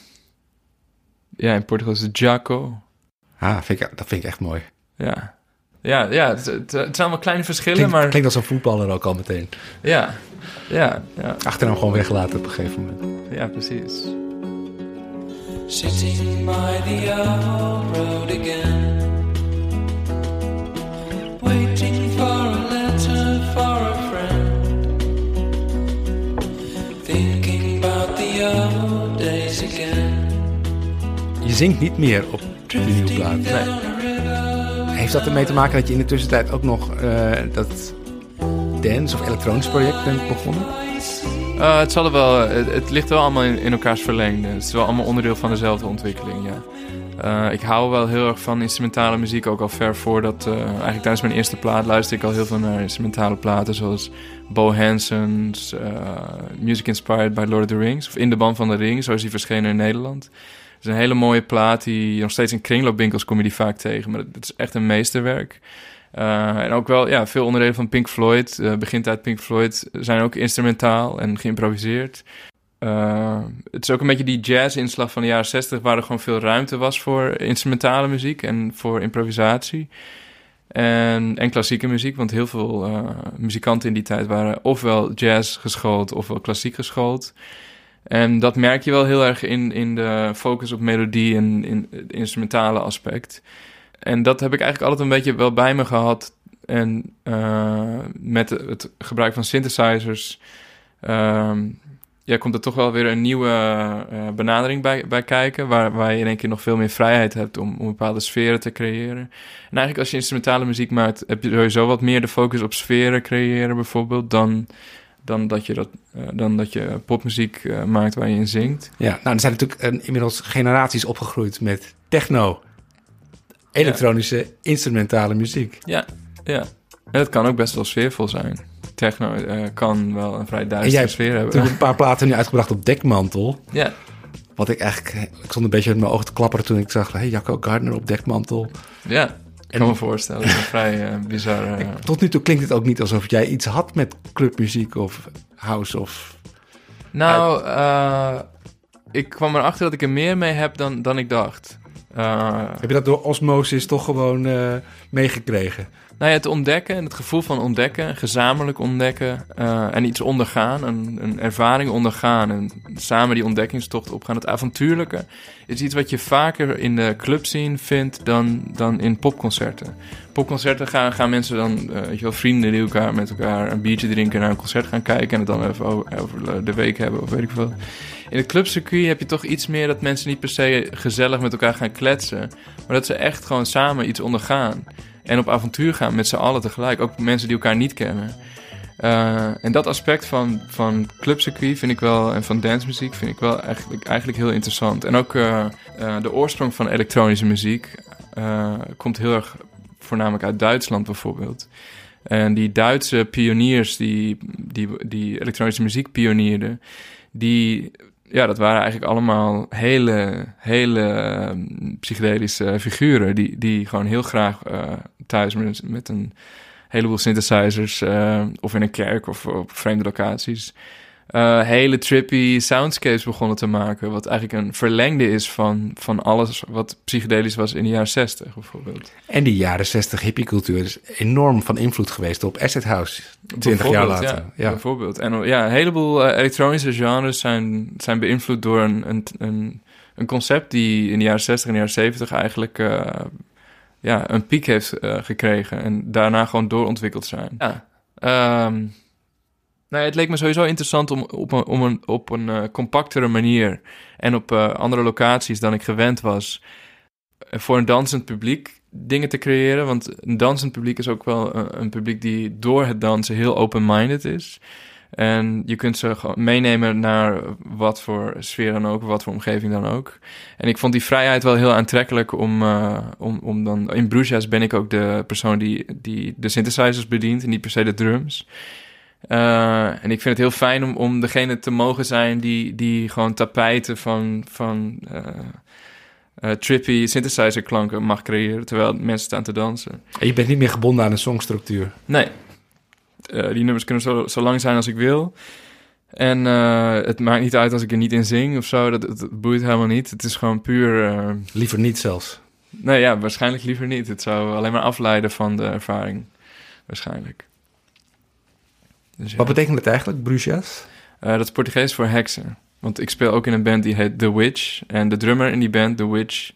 ja, in Portugal is het Jaco. ah, vind ik, dat vind ik echt mooi. Ja, ja, ja het, het, het zijn allemaal kleine verschillen, Klinkt, maar klinkt als een voetballer ook al meteen. ja, ja, ja, Achternaam gewoon weglaten op een gegeven moment. ja, precies. Sitting by the old road again. Waiting for a letter for a friend. Thinking about the old days again. Je zingt niet meer op de nieuwe plaat. River. Heeft dat ermee te maken dat je in de tussentijd ook nog eh, dat dance of elektronisch project bent begonnen? Eh, het, zal wel, het, het ligt wel allemaal in, in elkaars verlengde. Het is wel allemaal onderdeel van dezelfde ontwikkeling, ja. Eh, ik hou wel heel erg van instrumentale muziek, ook al ver voordat... eh, eigenlijk tijdens mijn eerste plaat luisterde ik al heel veel naar instrumentale platen... zoals Bo Hanson's eh, Music Inspired by Lord of the Rings... of In de Band van de Ring, zo is die verschenen in Nederland. Het is een hele mooie plaat, die nog steeds in kringloopwinkels kom je die vaak tegen... maar het is echt een meesterwerk. Eh, en ook wel, ja, veel onderdelen van Pink Floyd, uh, begintijd Pink Floyd, zijn ook instrumentaal en geïmproviseerd. Eh, het is ook een beetje die jazz-inslag van de jaren 60, waar er gewoon veel ruimte was voor instrumentale muziek en voor improvisatie. En, en klassieke muziek, want heel veel eh, muzikanten in die tijd waren ofwel jazz geschoold ofwel klassiek geschoold. En dat merk je wel heel erg in, in de focus op melodie en in het instrumentale aspect. En dat heb ik eigenlijk altijd een beetje wel bij me gehad. En uh, met het gebruik van synthesizers ehm, ja, komt er toch wel weer een nieuwe uh, benadering bij, bij kijken. Waar, waar je in één keer nog veel meer vrijheid hebt om, om bepaalde sferen te creëren. En eigenlijk als je instrumentale muziek maakt, heb je sowieso wat meer de focus op sferen creëren bijvoorbeeld. Dan, dan, dat, je dat, uh, dan dat je popmuziek maakt waar je in zingt. Ja, nou er zijn natuurlijk inmiddels generaties opgegroeid met techno elektronische instrumentale muziek. Ja, ja. En het kan ook best wel sfeervol zijn. Techno uh, kan wel een vrij duistere sfeer hebben. Toen een paar platen nu uitgebracht op dekmantel. Ja. Wat ik eigenlijk... Ik stond een beetje met mijn ogen te klapperen toen ik zag... Hey, Jacco Gardner op dekmantel. Ja, ik kan me voorstellen. Dat is een vrij uh, bizar... Uh... Tot nu toe klinkt het ook niet alsof jij iets had met clubmuziek of house of... Nou, uh, ik kwam erachter dat ik er meer mee heb dan, dan ik dacht. Uh, Heb je dat door osmosis toch gewoon uh, meegekregen? Nou ja, het ontdekken en het gevoel van ontdekken, gezamenlijk ontdekken uh, en iets ondergaan, een, een, ervaring ondergaan en samen die ontdekkingstocht opgaan. Het avontuurlijke is iets wat je vaker in de clubscene vindt dan, dan in popconcerten. Popconcerten gaan, gaan mensen dan, weet je wel, vrienden die elkaar met elkaar een biertje drinken naar een concert gaan kijken en het dan even over, over de week hebben of weet ik veel. In het clubcircuit heb je toch iets meer dat mensen niet per se gezellig met elkaar gaan kletsen. Maar dat ze echt gewoon samen iets ondergaan. En op avontuur gaan met z'n allen tegelijk. Ook mensen die elkaar niet kennen. Uh, en dat aspect van, van clubcircuit vind ik wel, en van dancemuziek vind ik wel eigenlijk, eigenlijk heel interessant. En ook uh, uh, de oorsprong van elektronische muziek komt heel erg voornamelijk uit Duitsland bijvoorbeeld. En die Duitse pioniers die, die, die elektronische muziek pionierden, die, ja, dat waren eigenlijk allemaal hele, hele ehm, psychedelische figuren. Die, die gewoon heel graag eh, thuis met, met een heleboel synthesizers eh, of in een kerk of op vreemde locaties. Eh, hele trippy soundscapes begonnen te maken. Wat eigenlijk een verlengde is van, van alles wat psychedelisch was in de jaren 60 bijvoorbeeld. En die jaren 60 hippiecultuur is enorm van invloed geweest op Acid House. 20 jaar later. Ja, Ja. Bijvoorbeeld. En ja, een heleboel eh, elektronische genres zijn, zijn beïnvloed door een, een, een, een concept die in de jaren 60 en de jaren 70 eigenlijk eh, ja, een piek heeft eh, gekregen. En daarna gewoon doorontwikkeld zijn. Ja. ehm, nou, het leek me sowieso interessant om op een, een, op een eh, compactere manier en op eh, andere locaties dan ik gewend was, eh, voor een dansend publiek dingen te creëren. Want een dansend publiek is ook wel een, publiek die door het dansen heel open-minded is. En je kunt ze meenemen naar wat voor sfeer dan ook, wat voor omgeving dan ook. En ik vond die vrijheid wel heel aantrekkelijk om, om, om dan... In Bruges ben ik ook de persoon die, die de synthesizers bedient en niet per se de drums. Eh, en ik vind het heel fijn om, om degene te mogen zijn die, die gewoon tapijten van, van eh, eh, trippy synthesizer klanken mag creëren, terwijl mensen staan te dansen. En je bent niet meer gebonden aan een songstructuur. Nee. Die nummers kunnen zo, zo lang zijn als ik wil. En het maakt niet uit als ik er niet in zing of zo. Dat, dat, dat boeit helemaal niet. Het is gewoon puur... Liever niet zelfs. nee, ja, waarschijnlijk liever niet. Het zou alleen maar afleiden van de ervaring. Waarschijnlijk. Dus ja. Wat betekent het eigenlijk, Bruges? Eh, dat is Portugees voor heksen. Want ik speel ook in een band die heet The Witch. En de drummer in die band, The Witch,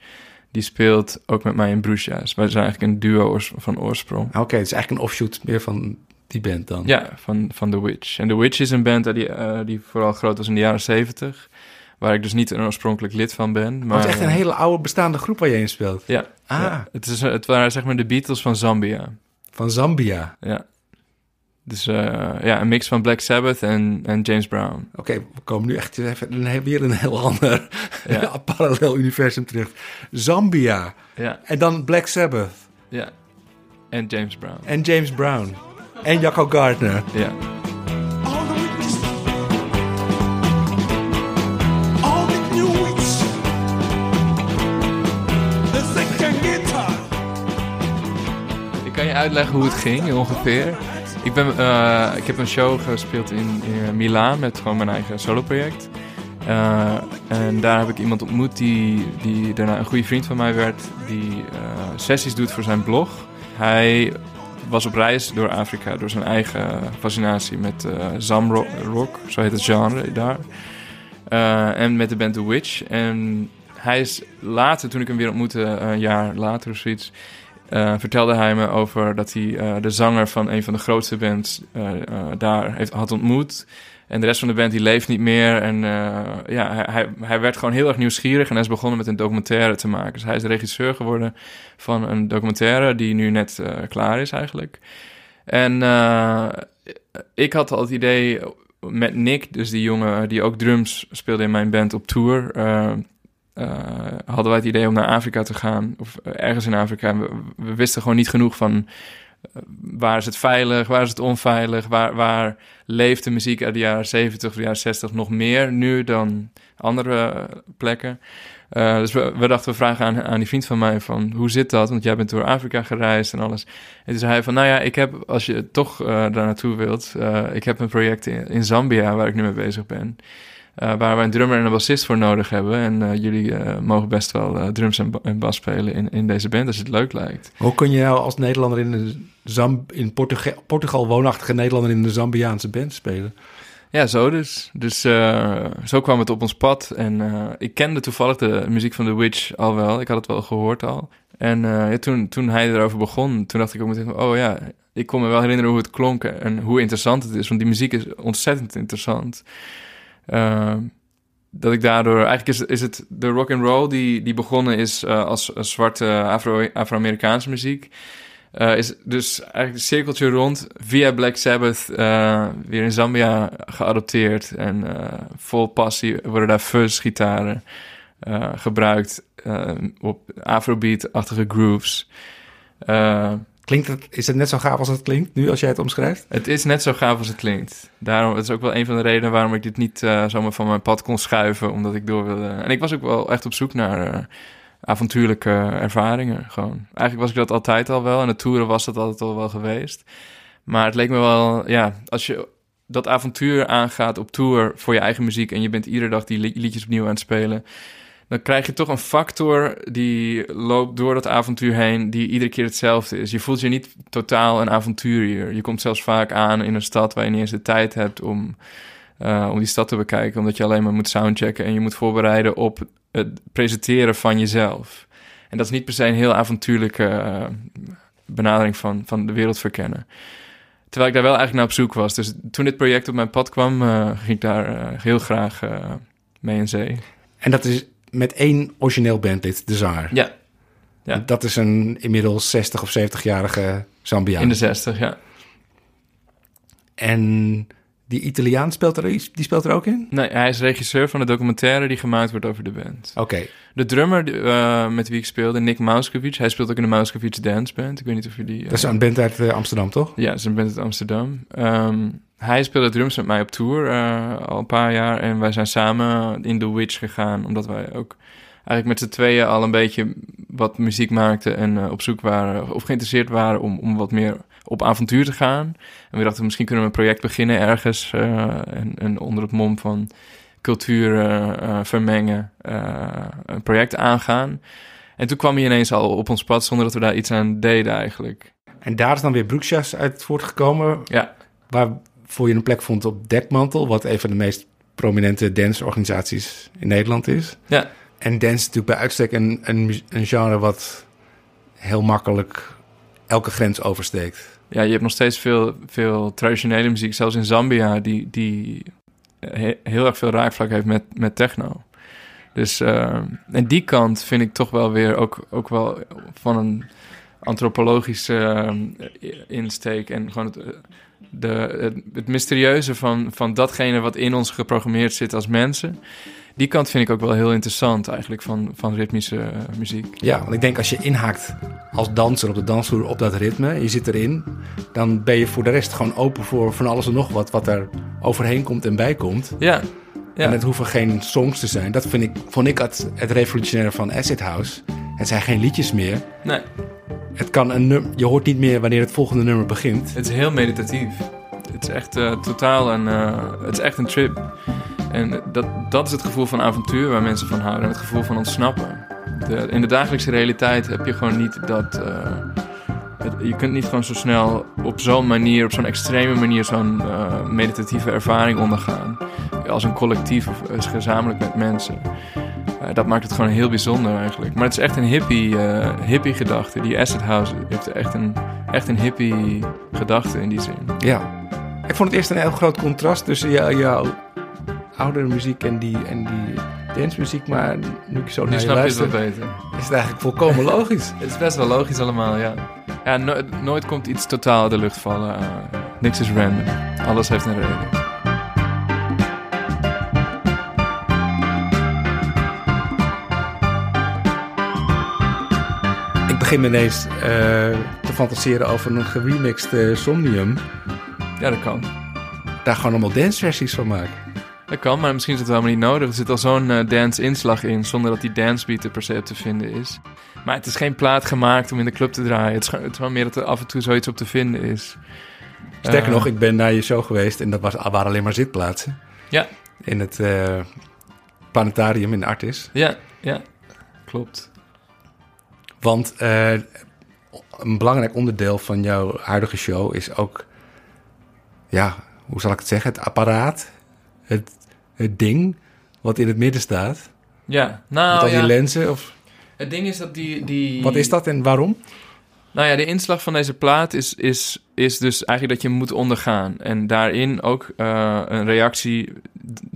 die speelt ook met mij in Bruges. Wij zijn eigenlijk een duo van oorsprong. Oké, het is eigenlijk een offshoot meer van die band dan. Ja, van, van The Witch. En The Witch is een band die, eh, die vooral groot was in de jaren zeventig. Waar ik dus niet een oorspronkelijk lid van ben. Maar, Maar het is echt een eh, hele oude bestaande groep waar je in speelt. Ja, Ah, ja. Het, is, het waren zeg maar de Beatles van Zambia. van Zambia. Ja. Dus eh, ja, een mix van Black Sabbath en, en James Brown. Oké, we komen nu echt even een- weer een heel ander Ja. parallel universum terecht. Zambia. Ja, En dan Black Sabbath. ja. En James Brown. En James Brown. En Jacco Gardner. Ja. All the witches. All the new witch. The second guitar. Ik kan je uitleggen hoe het ging ongeveer. Ik, ben, eh, ik heb een show gespeeld in, in Milaan met gewoon mijn eigen soloproject. Eh, en daar heb ik iemand ontmoet die, die daarna een goede vriend van mij werd. Die eh, sessies doet voor zijn blog. Hij was op reis door Afrika door zijn eigen fascinatie met eh zamrock, rock, zo heet het genre daar. En met de band The Witch. En hij is later, toen ik hem weer ontmoette, een jaar later of zoiets... eh, vertelde hij me over dat hij eh, de zanger van een van de grootste bands eh, daar heeft, had ontmoet. En de rest van de band die leeft niet meer. En ja, hij, hij, werd gewoon heel erg nieuwsgierig en hij is begonnen met een documentaire te maken. Dus hij is regisseur geworden van een documentaire die nu net klaar is eigenlijk. En ik had al het idee met Nick, dus die jongen die ook drums speelde in mijn band op tour... eh, hadden wij het idee om naar Afrika te gaan, of eh, ergens in Afrika. We, wisten gewoon niet genoeg van eh, waar is het veilig, waar is het onveilig, waar, waar leeft de muziek uit de jaren 70 of de jaren 60 nog meer nu dan andere plekken. Dus we, dachten, we vragen aan, aan die vriend van mij van, hoe zit dat? Want jij bent door Afrika gereisd en alles. En toen zei hij van, nou ja, ik heb, als je toch daar naartoe wilt, ik heb een project in Zambia waar ik nu mee bezig ben. Eh, waar we een drummer en een bassist voor nodig hebben. En eh, jullie eh, mogen best wel drums en, ba- en bas spelen in, in deze band als het leuk lijkt. Hoe kun je nou als Nederlander in, de in Portuga Portugal woonachtige Nederlander in de Zambiaanse band spelen? Ja, zo dus. Dus zo kwam het op ons pad. En ik kende toevallig de muziek van The Witch al wel. Ik had het wel gehoord al. En ja, toen, toen hij erover begon, toen dacht ik ook meteen van... Oh ja, ik kon me wel herinneren hoe het klonk en hoe interessant het is. Want die muziek is ontzettend interessant. Eh, dat ik daardoor... Eigenlijk is, is het de rock and roll die, die begonnen is eh, als, zwarte Afro- Afro-Amerikaanse muziek... Eh, is dus eigenlijk een cirkeltje rond via Black Sabbath eh, weer in Zambia geadopteerd. En vol passie worden daar fuzz-gitaren gebruikt op Afrobeat-achtige grooves. Klinkt het, is het net zo gaaf als het klinkt nu als jij het omschrijft? Het is net zo gaaf als het klinkt. Daarom, het is ook wel een van de redenen waarom ik dit niet eh, zomaar van mijn pad kon schuiven. Omdat ik door wilde. En ik was ook wel echt op zoek naar eh, avontuurlijke ervaringen. Gewoon. Eigenlijk was ik dat altijd al wel. En het toeren was dat altijd al wel geweest. Maar het leek me wel, ja, als je dat avontuur aangaat op tour voor je eigen muziek. en je bent iedere dag die li- liedjes opnieuw aan het spelen. Dan krijg je toch een factor die loopt door dat avontuur heen. die iedere keer hetzelfde is. Je voelt je niet totaal een avonturier. Je komt zelfs vaak aan in een stad waar je niet eens de tijd hebt om, eh, om die stad te bekijken. omdat je alleen maar moet soundchecken en je moet voorbereiden op het presenteren van jezelf. En dat is niet per se een heel avontuurlijke eh, benadering van, van de wereld verkennen. Terwijl ik daar wel eigenlijk naar op zoek was. Dus toen dit project op mijn pad kwam, eh, ging ik daar heel graag mee in zee. En dat is met één origineel bandlid, de zanger. Ja, ja. Dat is een inmiddels 60 of 70-jarige Zambiaan. in de 60, ja. En die Italiaan speelt er, die speelt er ook in? Nee, hij is regisseur van de documentaire die gemaakt wordt over de band. Oké. De drummer eh, met wie ik speelde, Nick Mauskovic, hij speelt ook in de Mauskovic Dance Band. Ik weet niet of jullie... Dat is een band uit Amsterdam, toch? Ja, ze band uit Amsterdam. Hij speelde drums met mij op tour eh, al een paar jaar. En wij zijn samen in The Witch gegaan. Omdat wij ook eigenlijk met z'n tweeën al een beetje wat muziek maakten. En eh, op zoek waren of geïnteresseerd waren om, om wat meer op avontuur te gaan. En we dachten, misschien kunnen we een project beginnen ergens. eh, en, en onder het mom van cultuur eh, vermengen, een project aangaan. En toen kwam hij ineens al op ons pad zonder dat we daar iets aan deden eigenlijk. En daar is dan weer Broeksjas uit voortgekomen, Ja, waarvoor je een plek vond op Dekmantel, wat een van de meest prominente danceorganisaties in Nederland is. ja. En dance is natuurlijk bij uitstek een, een, genre wat heel makkelijk elke grens oversteekt. Ja, je hebt nog steeds veel, veel traditionele muziek, zelfs in Zambia, die, die he- heel erg veel raakvlak heeft met, met techno. Dus eh, en die kant vind ik toch wel weer ook, ook wel van een antropologische eh, insteek en gewoon het, eh, de, het, het mysterieuze van, van datgene wat in ons geprogrammeerd zit als mensen. Die kant vind ik ook wel heel interessant eigenlijk van, van ritmische eh, muziek. Ja, want ik denk als je inhaakt als danser op de dansvloer op dat ritme, je zit erin, dan ben je voor de rest gewoon open voor van alles en nog wat, wat er overheen komt en bij komt. Ja, ja. En het hoeven geen songs te zijn. Dat vind ik, vond ik het, het revolutionaire van Acid House. Het zijn geen liedjes meer. nee. Het kan een num- je hoort niet meer wanneer het volgende nummer begint. Het is heel meditatief. Het is echt eh, totaal een, eh, het is echt een trip. En dat, dat is het gevoel van avontuur waar mensen van houden. En het gevoel van ontsnappen. De, in de dagelijkse realiteit heb je gewoon niet dat... eh, het- je kunt niet gewoon zo snel op zo'n manier, op zo'n extreme manier... zo'n meditatieve ervaring ondergaan. Als een collectief of als gezamenlijk met mensen. Eh, dat maakt het gewoon heel bijzonder eigenlijk. Maar het is echt een hippie, eh, hippie gedachte. Die Acid House heeft echt een, echt een hippie gedachte in die zin. Ja. Ik vond het eerst een heel groot contrast tussen jou, jouw oudere muziek en die, en die dancemuziek. Maar nu ik zo naar je het luister, wel beter. is het eigenlijk volkomen logisch. Het is best wel logisch allemaal, ja. Ja, no- nooit komt iets totaal uit de lucht vallen. eh, niks is random. Alles heeft een reden. Begin ineens eh, te fantaseren over een geremixed eh, Somnium. Ja, dat kan. Daar gewoon allemaal danceversies van maken. Dat kan, maar misschien is het helemaal niet nodig. Er zit al zo'n eh, dance-inslag in, zonder dat die dancebeat er per se op te vinden is. Maar het is geen plaat gemaakt om in de club te draaien. Het is, gewoon- het is gewoon meer dat er af en toe zoiets op te vinden is. Sterker nog, ik ben naar je show geweest en dat was, waren alleen maar zitplaatsen. Ja. In het planetarium in Artis. Ja, ja, klopt. Want eh, een belangrijk onderdeel van jouw huidige show is ook, ja, hoe zal ik het zeggen, het apparaat, het, het ding wat in het midden staat. Ja, met nou al die ja. lenzen. Of, Het ding is dat die, die... wat is dat en waarom? Nou ja, de inslag van deze plaat is, is, is dus eigenlijk dat je moet ondergaan. En daarin ook eh, een reactie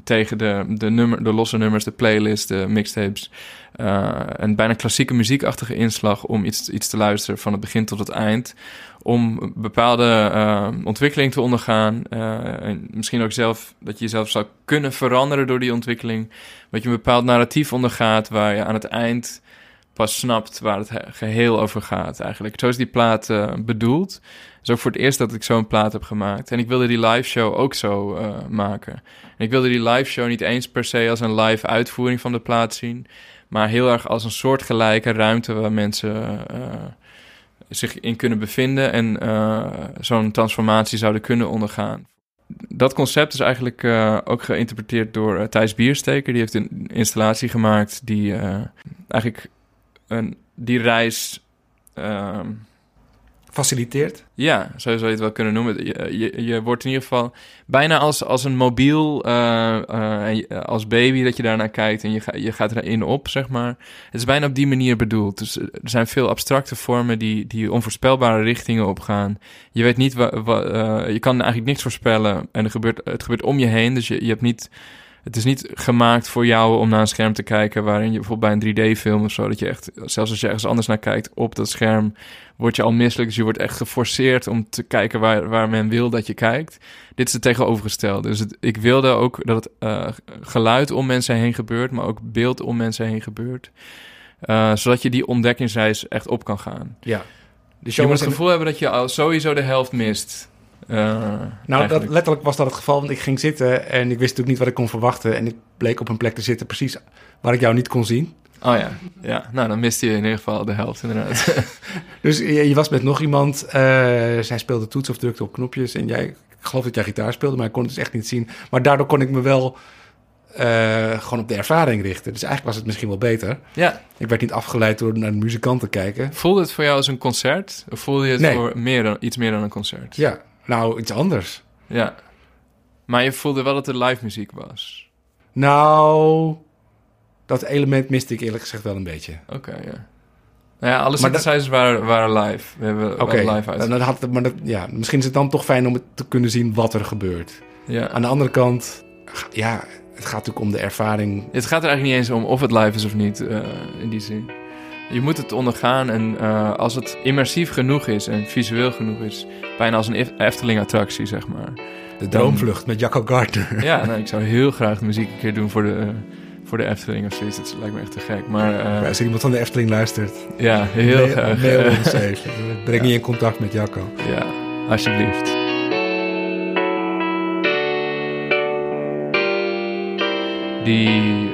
tegen de, de, nummer, de losse nummers, de playlist, de mixtapes. Eh, een bijna klassieke muziekachtige inslag om iets, iets te luisteren van het begin tot het eind. Om bepaalde eh, ontwikkeling te ondergaan. en misschien ook zelf, dat je jezelf zou kunnen veranderen door die ontwikkeling. Dat je een bepaald narratief ondergaat waar je aan het eind pas snapt waar het he- geheel over gaat eigenlijk. Zo is die plaat eh, bedoeld. Het is ook voor het eerst dat ik zo'n plaat heb gemaakt. En ik wilde die live show ook zo eh, maken. En ik wilde die live show niet eens per se als een live uitvoering van de plaat zien, maar heel erg als een soortgelijke ruimte waar mensen eh, zich in kunnen bevinden en zo'n transformatie zouden kunnen ondergaan. Dat concept is eigenlijk ook geïnterpreteerd door Thijs Biersteker. Die heeft een installatie gemaakt die eigenlijk een, die reis... ehm, Faciliteert? ja, zo zou je het wel kunnen noemen. Je, je, je wordt in ieder geval bijna als, als een mobiel, eh, eh, je- als baby dat je daarnaar kijkt en je, ga, je gaat erin op, zeg maar. Het is bijna op die manier bedoeld. Dus eh, er zijn veel abstracte vormen die, die onvoorspelbare richtingen opgaan. Je weet niet, wa, wa- eh, je kan eigenlijk niks voorspellen en er gebeurt, het gebeurt om je heen. Dus je, je hebt niet, het is niet gemaakt voor jou om naar een scherm te kijken waarin je bijvoorbeeld bij een 3D-film of zo, dat je echt, zelfs als je ergens anders naar kijkt op dat scherm, word je al misselijk. Dus je wordt echt geforceerd om te kijken waar, waar men wil dat je kijkt. Dit is het tegenovergestelde. Dus het, ik wilde ook dat het eh, geluid om mensen heen gebeurt, maar ook beeld om mensen heen gebeurt. Eh, zodat je die ontdekkingsreis echt op kan gaan. Ja. De Je show moet het gevoel hebben dat je al sowieso de helft mist. Eh, Nou, dat, letterlijk was dat het geval, want ik ging zitten en ik wist natuurlijk niet wat ik kon verwachten. En ik bleek op een plek te zitten precies waar ik jou niet kon zien. Oh ja. ja, nou dan miste je in ieder geval de helft inderdaad. Dus je, je was met nog iemand, eh, zij speelde toets of drukte op knopjes. En jij, ik geloof dat jij gitaar speelde, maar ik kon het dus echt niet zien. Maar daardoor kon ik me wel eh, gewoon op de ervaring richten. Dus eigenlijk was het misschien wel beter. ja, Ik werd niet afgeleid door naar de muzikant te kijken. voelde het voor jou als een concert? Of voelde je het Nee. voor meer dan, iets meer dan een concert? Ja, nou, iets anders. Ja. Maar je voelde wel dat het live muziek was. Nou, dat element miste ik eerlijk gezegd wel een beetje. Oké, ja. Nou ja, alle Maar dat- synthesizers waren, waren live. We hebben Oké, live uit. dan- had, maar dat, ja, misschien is het dan toch fijn om het te kunnen zien wat er gebeurt. Ja. Aan de andere kant, ja, het gaat natuurlijk om de ervaring. Het gaat er eigenlijk niet eens om of het live is of niet, eh, in die zin. Je moet het ondergaan en eh, als het immersief genoeg is en visueel genoeg is, bijna als een Ef- Efteling-attractie, zeg maar. De droomvlucht met Jacco Gardner. Ja, nou, ik zou heel graag de muziek een keer doen voor de, eh, voor de Efteling of zoiets. Dat lijkt me echt te gek. Maar eh, Als iemand van de Efteling luistert, ja, heel mail- graag. mail ons even. Breng je in contact met Jacco. ja, alsjeblieft. Die,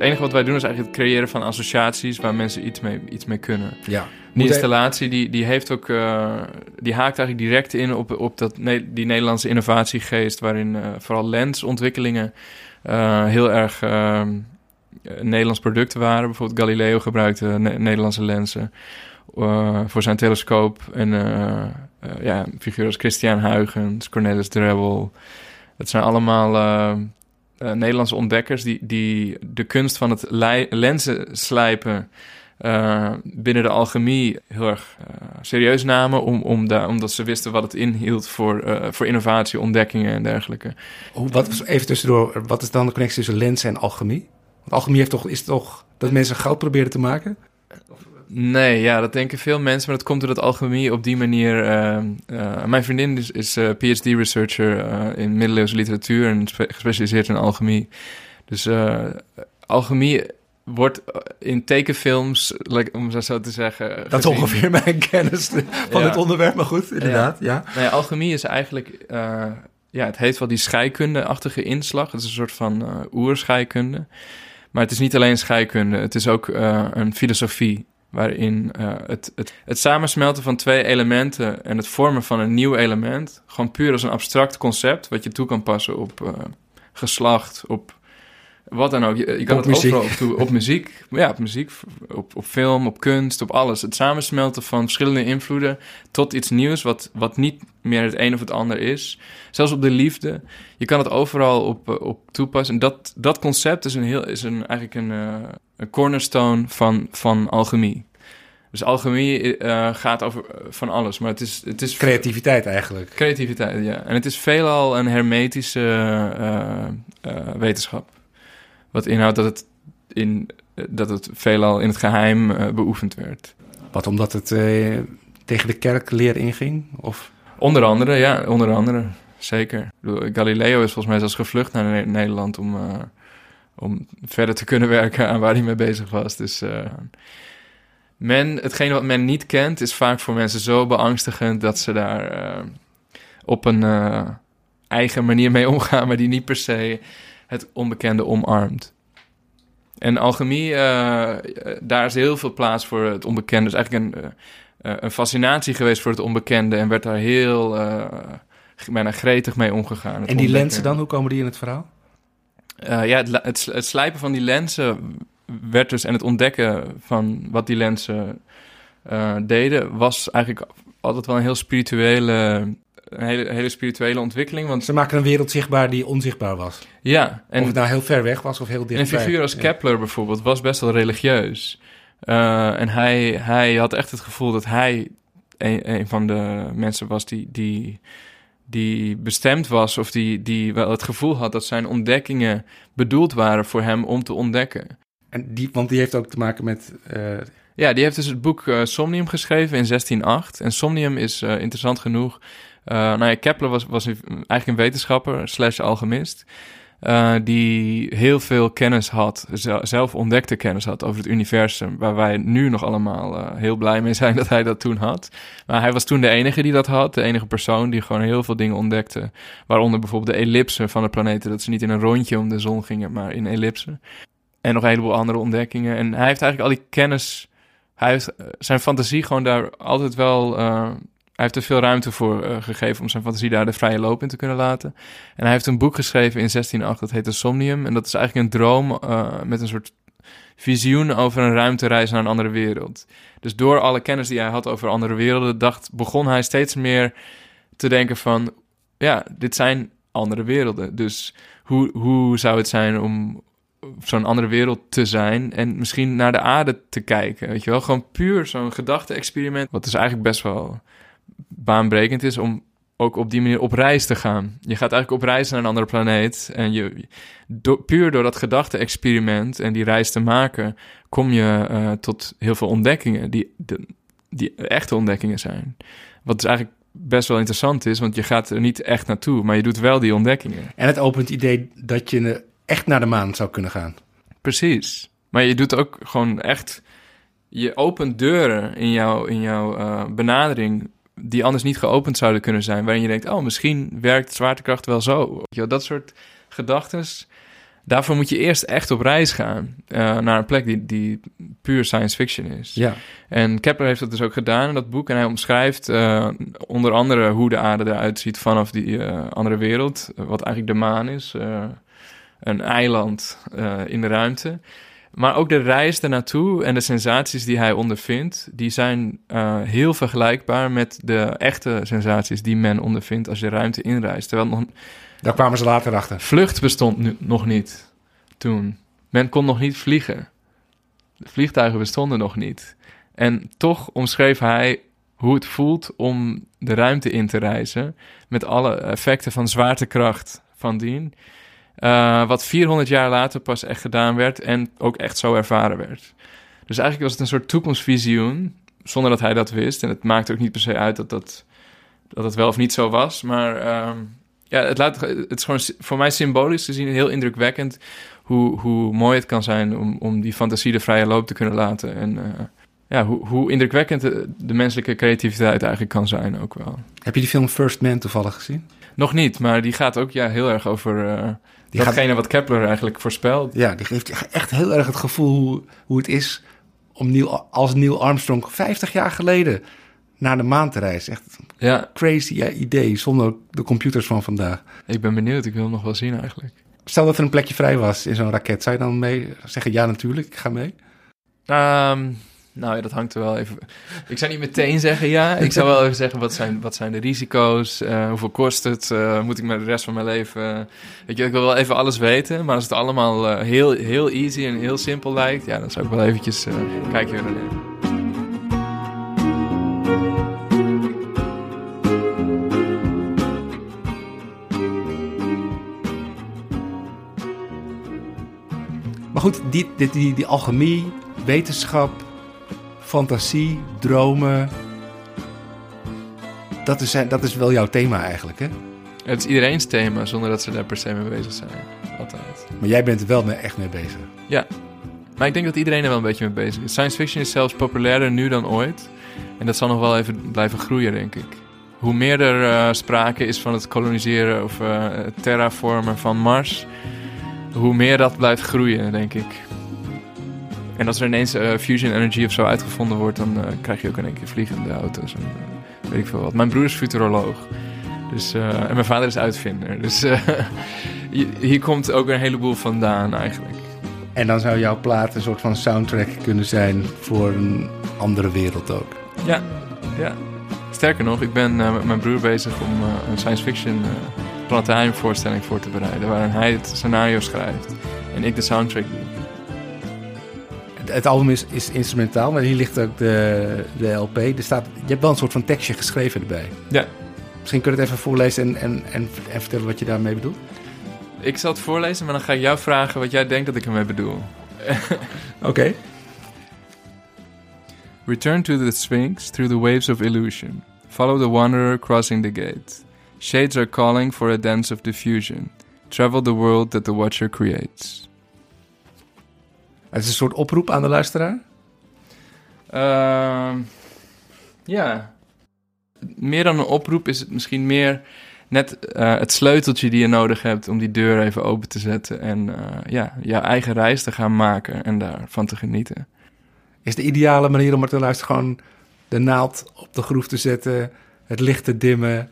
enige wat wij doen is eigenlijk het creëren van associaties waar mensen iets mee, iets mee kunnen. Ja. Die installatie die, die heeft ook, eh, die haakt eigenlijk direct in op, op dat, die Nederlandse innovatiegeest, waarin eh, vooral lensontwikkelingen eh, heel erg eh, een Nederlands product waren. Bijvoorbeeld Galileo gebruikte Ne- Nederlandse lenzen voor zijn telescoop. En ja, figuren als Christian Huygens, Cornelis Drebbel. Het zijn allemaal eh, Nederlandse ontdekkers die, die de kunst van het lenzen slijpen eh, binnen de alchemie heel erg eh, serieus namen. Om, om da- omdat ze wisten wat het inhield voor, voor innovatie, ontdekkingen en dergelijke. Hoe, wat, even tussendoor, wat is dan de connectie tussen lenzen en alchemie? Alchemie heeft toch, is toch dat mensen goud proberen te maken? Nee, ja, dat denken veel mensen, maar dat komt doordat alchemie op die manier... eh, eh, mijn vriendin is, is eh, PhD-researcher eh, in middeleeuwse literatuur en spe- gespecialiseerd in alchemie. Dus alchemie wordt in tekenfilms, like, om zo- te zeggen... Dat is ongeveer mijn kennis van Ja. het onderwerp, maar goed, inderdaad. Ja. Nou ja, alchemie is eigenlijk... ja, het heeft wel die scheikunde-achtige inslag. Het is een soort van oerscheikunde. Maar het is niet alleen scheikunde. Het is ook een filosofie waarin eh, het, het, het samensmelten van twee elementen en het vormen van een nieuw element, gewoon puur als een abstract concept, wat je toe kan passen op eh, geslacht, op wat dan ook. Je, je kan Op het muziek. overal op, toe, op muziek, ja, op muziek, op, op film, op kunst, op alles. Het samensmelten van verschillende invloeden tot iets nieuws, wat, wat niet meer het een of het ander is. Zelfs op de liefde. Je kan het overal op, eh, op toepassen. En dat, dat concept is, een heel, is een, eigenlijk een, eh, een cornerstone van, van alchemie. Dus alchemie eh, gaat over eh, van alles, maar het is, het is Creativiteit eigenlijk. creativiteit, ja. En het is veelal een hermetische eh, eh, wetenschap. Wat inhoudt dat het, in, eh, dat het veelal in het geheim eh, beoefend werd. Wat omdat het eh, tegen de kerkleer inging? Of Onder andere, ja, onder andere. Zeker. Galileo is volgens mij zelfs gevlucht naar Ne- Nederland om, om verder te kunnen werken aan waar hij mee bezig was. Dus men, hetgene wat men niet kent, is vaak voor mensen zo beangstigend dat ze daar op een eigen manier mee omgaan, maar die niet per se het onbekende omarmt. En alchemie, eh, eh, daar is heel veel plaats voor het onbekende. Dus eigenlijk een, eh, een fascinatie geweest voor het onbekende en werd daar heel bijna gretig mee omgegaan. En die lenzen dan, hoe komen die in het verhaal? Ja, het, het, het slijpen van die lenzen werd dus en het ontdekken van wat die lenzen deden, was eigenlijk altijd wel een heel spirituele, een hele, hele spirituele ontwikkeling. Want Ze maken een wereld zichtbaar die onzichtbaar was. ja, en of het nou heel ver weg was of heel En dichtbij. een figuur als. Kepler bijvoorbeeld was best wel religieus. Eh, en hij, hij had echt het gevoel dat hij een, een van de mensen was die, die, die bestemd was... of die, die wel het gevoel had dat zijn ontdekkingen bedoeld waren voor hem om te ontdekken. En die, want die heeft ook te maken met... eh, Ja, die heeft dus het boek eh, Somnium geschreven in 1608. En Somnium is interessant genoeg. Eh nou ja, Kepler was, was eigenlijk een wetenschapper slash alchemist. eh, die heel veel kennis had, zel- zelf ontdekte kennis had over het universum. Waar wij nu nog allemaal eh, heel blij mee zijn dat hij dat toen had. Maar hij was toen de enige die dat had. De enige persoon die gewoon heel veel dingen ontdekte. Waaronder bijvoorbeeld de ellipsen van de planeten. Dat ze niet in een rondje om de zon gingen, maar in ellipsen. En nog een heleboel andere ontdekkingen. En hij heeft eigenlijk al die kennis hij heeft zijn fantasie gewoon daar altijd wel. Hij heeft er veel ruimte voor eh, gegeven om zijn fantasie daar de vrije loop in te kunnen laten. En hij heeft een boek geschreven in 1608, dat heet The Somnium. En dat is eigenlijk een droom eh, met een soort visioen over een ruimtereis naar een andere wereld. Dus door alle kennis die hij had over andere werelden, dacht, begon hij steeds meer te denken van... Ja, dit zijn andere werelden. Dus hoe, hoe zou het zijn om zo'n andere wereld te zijn en misschien naar de aarde te kijken, weet je wel? Gewoon puur zo'n gedachte-experiment, wat dus eigenlijk best wel baanbrekend is om ook op die manier op reis te gaan. Je gaat eigenlijk op reis naar een andere planeet en je, do- puur door dat gedachte-experiment en die reis te maken, kom je eh, tot heel veel ontdekkingen die, de, die echte ontdekkingen zijn. Wat dus eigenlijk best wel interessant is, want je gaat er niet echt naartoe, maar je doet wel die ontdekkingen. en het opent het idee dat je echt naar de maan zou kunnen gaan. Precies. Maar je doet ook gewoon echt. Je opent deuren in jouw, in jouw eh, benadering. Die anders niet geopend zouden kunnen zijn. Waarin je denkt: oh, misschien werkt zwaartekracht wel zo. Dat soort gedachten. Daarvoor moet je eerst echt op reis gaan. eh, naar een plek die, die puur science fiction is. Ja. En Kepler heeft dat dus ook gedaan in dat boek. En hij omschrijft eh, onder andere hoe de aarde eruit ziet vanaf die eh, andere wereld. Wat eigenlijk de maan is. een eiland in de ruimte. Maar ook de reis ernaartoe en de sensaties die hij ondervindt... die zijn eh, heel vergelijkbaar met de echte sensaties die men ondervindt... als je ruimte inreist. Terwijl nog, Daar kwamen ze later achter. Vlucht bestond nu, nog niet toen. Men kon nog niet vliegen. De vliegtuigen bestonden nog niet. En toch omschreef hij hoe het voelt om de ruimte in te reizen... met alle effecten van zwaartekracht van dien... Eh, wat 400 jaar later pas echt gedaan werd en ook echt zo ervaren werd. Dus eigenlijk was het een soort toekomstvisioen, zonder dat hij dat wist. En het maakt ook niet per se uit dat dat, dat het wel of niet zo was. Maar ehm, ja, het, laat, het is gewoon voor mij symbolisch gezien heel indrukwekkend hoe, hoe mooi het kan zijn om, om die fantasie de vrije loop te kunnen laten. En eh, ja, hoe, hoe indrukwekkend de, de menselijke creativiteit eigenlijk kan zijn ook wel. Heb je die film First Man toevallig gezien? Nog niet, maar die gaat ook ja, heel erg over eh Die gaat- datgene wat Kepler eigenlijk voorspelt. Ja, die geeft je echt heel erg het gevoel hoe, hoe het is om Neil, als Neil Armstrong 50 jaar geleden naar de maan te reizen. Echt een Ja, crazy idee, zonder de computers van vandaag. ik ben benieuwd. Ik wil hem nog wel zien eigenlijk. Stel dat er een plekje vrij was in zo'n raket, zou je dan mee zeggen ja natuurlijk, ik ga mee? Ehm, nou ja, dat hangt er wel even... Ik zou niet meteen zeggen ja. Ik zou wel even zeggen, wat zijn, wat zijn de risico's? Eh, hoeveel kost het? Eh, moet ik met de rest van mijn leven... weet je, ik wil wel even alles weten. Maar als het allemaal eh, heel, heel easy en heel simpel lijkt... ja, dan zou ik wel eventjes kijkje willen nemen. Maar goed, die, die, die, die alchemie, wetenschap, fantasie, dromen. Dat is, dat is wel jouw thema eigenlijk, hè? Het is iedereen's thema, zonder dat ze daar per se mee bezig zijn. Altijd. Maar jij bent er wel mee, echt mee bezig. Maar ik denk dat iedereen er wel een beetje mee bezig is. Science fiction is zelfs populairder nu dan ooit. En dat zal nog wel even blijven groeien, denk ik. Hoe meer er eh, sprake is van het koloniseren of het terraformen van Mars, hoe meer dat blijft groeien, denk ik. En als er ineens eh, fusion energy of zo uitgevonden wordt, dan eh, krijg je ook in één keer vliegende auto's en eh, weet ik veel wat. Mijn broer is futuroloog. Dus, en mijn vader is uitvinder. Dus hier komt ook een heleboel vandaan eigenlijk. En dan zou jouw plaat een soort van soundtrack kunnen zijn voor een andere wereld ook. Ja, ja. Sterker nog, ik ben met mijn broer bezig om een science fiction eh planetarium voorstelling voor te bereiden. Waarin hij het scenario schrijft en ik de soundtrack doe. Het, album is, is instrumentaal, maar hier ligt ook de, de LP. Er staat, je hebt wel een soort van tekstje geschreven erbij. Ja. Misschien kun je het even voorlezen en, en, en, en vertellen wat je daarmee bedoelt. Ik zal het voorlezen, maar dan ga ik jou vragen wat jij denkt dat ik ermee bedoel. Oké. Return to the Sphinx through the waves of illusion. Follow the wanderer crossing the gate. Shades are calling for a dance of diffusion. Travel the world that the watcher creates. Het is een soort oproep aan de luisteraar. Ehm, ja. Meer dan een oproep is het misschien meer net eh, het sleuteltje die je nodig hebt om die deur even open te zetten. En eh, ja, jouw eigen reis te gaan maken en daarvan te genieten. Is de ideale manier om er te luisteren gewoon de naald op de groef te zetten, het licht te dimmen,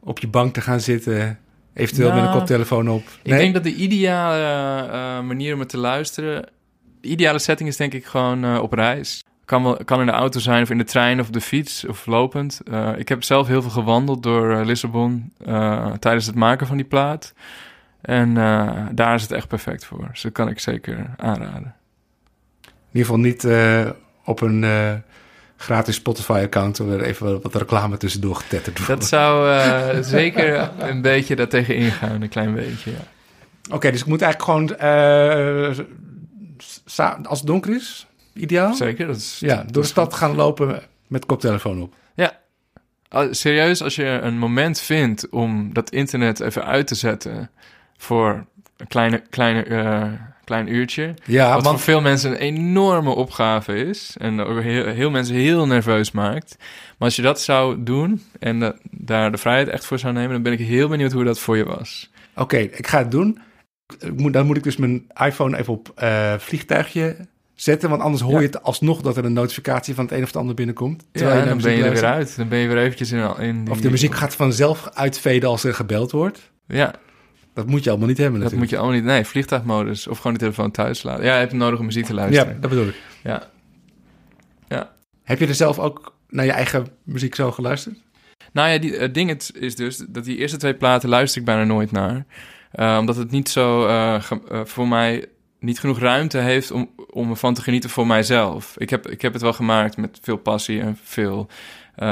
op je bank te gaan zitten, eventueel met een Nou, koptelefoon op. Ik denk dat de ideale eh, manier om het te luisteren... De ideale setting is denk ik gewoon eh, op reis. Kan, wel, kan in de auto zijn of in de trein of op de fiets of lopend. Eh, ik heb zelf heel veel gewandeld door eh, Lissabon tijdens het maken van die plaat. En daar is het echt perfect voor. Dus dat kan ik zeker aanraden. In ieder geval niet op een gratis Spotify-account waar even wat reclame tussendoor getetterd wordt. Dat zou zeker een beetje daartegen ingaan, een klein beetje, ja. Oké, dus ik moet eigenlijk gewoon, als het donker is, ideaal? Zeker, dat is... Ja, door de stad gaan lopen met koptelefoon op. Ah, Serieus, als je een moment vindt om dat internet even uit te zetten voor een kleine, kleine, eh, klein uurtje. Ja, wat voor want veel mensen een enorme opgave is. En ook heel, heel mensen heel nerveus maakt. Maar als je dat zou doen en da- daar de vrijheid echt voor zou nemen, dan ben ik heel benieuwd hoe dat voor je was. oké, ik ga het doen. Moet, dan moet ik dus mijn iPhone even op eh, vliegtuigje zetten, want anders hoor Ja. je het alsnog dat er een notificatie van het een of het ander binnenkomt. Ja, en dan ben je er weer uit. Dan ben je weer eventjes in, in die... Of de muziek gaat vanzelf uitveden als er gebeld wordt. Ja, Dat moet je allemaal niet hebben dat natuurlijk. moet je allemaal niet... Nee, vliegtuigmodus. Of gewoon de telefoon thuis laten. Ja, je hebt nodig om muziek te Ja, luisteren. dat bedoel ik. Ja. Heb je er zelf ook naar je eigen muziek zo geluisterd? Nou ja, die, het ding is dus dat die eerste twee platen luister ik bijna nooit naar. Eh, omdat het niet zo eh, eh, voor mij niet genoeg ruimte heeft om, om ervan te genieten voor mijzelf. Ik heb, ik heb het wel gemaakt met veel passie en veel.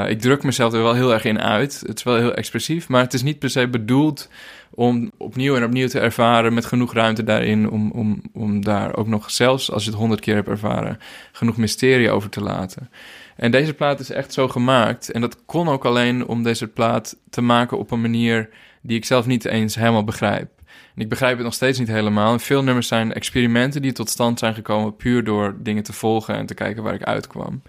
ik druk mezelf er wel heel erg in uit. Het is wel heel expressief, maar het is niet per se bedoeld om opnieuw en opnieuw te ervaren met genoeg ruimte daarin. Om, om, om daar ook nog, zelfs als je het honderd keer hebt ervaren, genoeg mysterie over te laten. En deze plaat is echt zo gemaakt. En dat kon ook alleen om deze plaat te maken op een manier die ik zelf niet eens helemaal begrijp. Ik begrijp het nog steeds niet helemaal. En veel nummers zijn experimenten die tot stand zijn gekomen puur door dingen te volgen en te kijken waar ik uitkwam.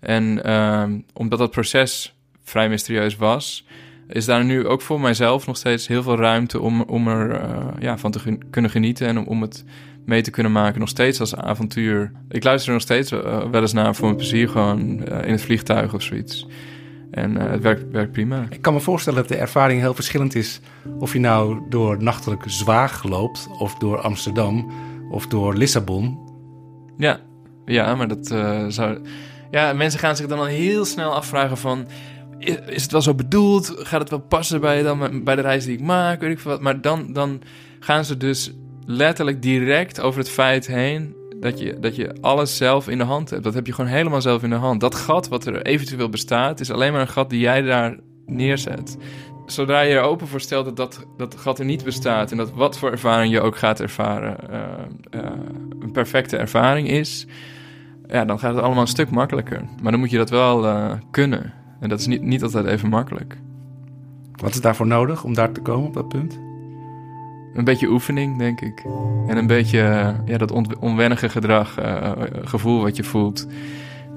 En ehm, omdat dat proces vrij mysterieus was, is daar nu ook voor mijzelf nog steeds heel veel ruimte om, om er eh, ja, van te kunnen genieten en om, om het mee te kunnen maken. Nog steeds als avontuur. Ik luister er nog steeds eh, wel eens naar voor mijn plezier, gewoon eh, in het vliegtuig of zoiets. En eh, het werkt, werkt prima. Ik kan me voorstellen dat de ervaring heel verschillend is of je nou door nachtelijk Zwaag loopt, of door Amsterdam, of door Lissabon. Ja, ja maar dat eh, zou. Ja, mensen gaan zich dan al heel snel afvragen van. Is het wel zo bedoeld? Gaat het wel passen bij, dan, bij de reis die ik maak? Weet ik veel wat. Maar dan, dan gaan ze dus letterlijk direct over het feit heen dat je, dat je alles zelf in de hand hebt. Dat heb je gewoon helemaal zelf in de hand. Dat gat wat er eventueel bestaat, is alleen maar een gat die jij daar neerzet. Zodra je er open voor stelt dat dat, dat gat er niet bestaat en dat wat voor ervaring je ook gaat ervaren eh, eh, een perfecte ervaring is, ja, dan gaat het allemaal een stuk makkelijker. Maar dan moet je dat wel eh, kunnen. En dat is niet, niet altijd even makkelijk. Wat is daarvoor nodig om daar te komen op dat punt? Een beetje oefening, denk ik. En een beetje eh, ja, dat on onwennige gedrag, eh, gevoel wat je voelt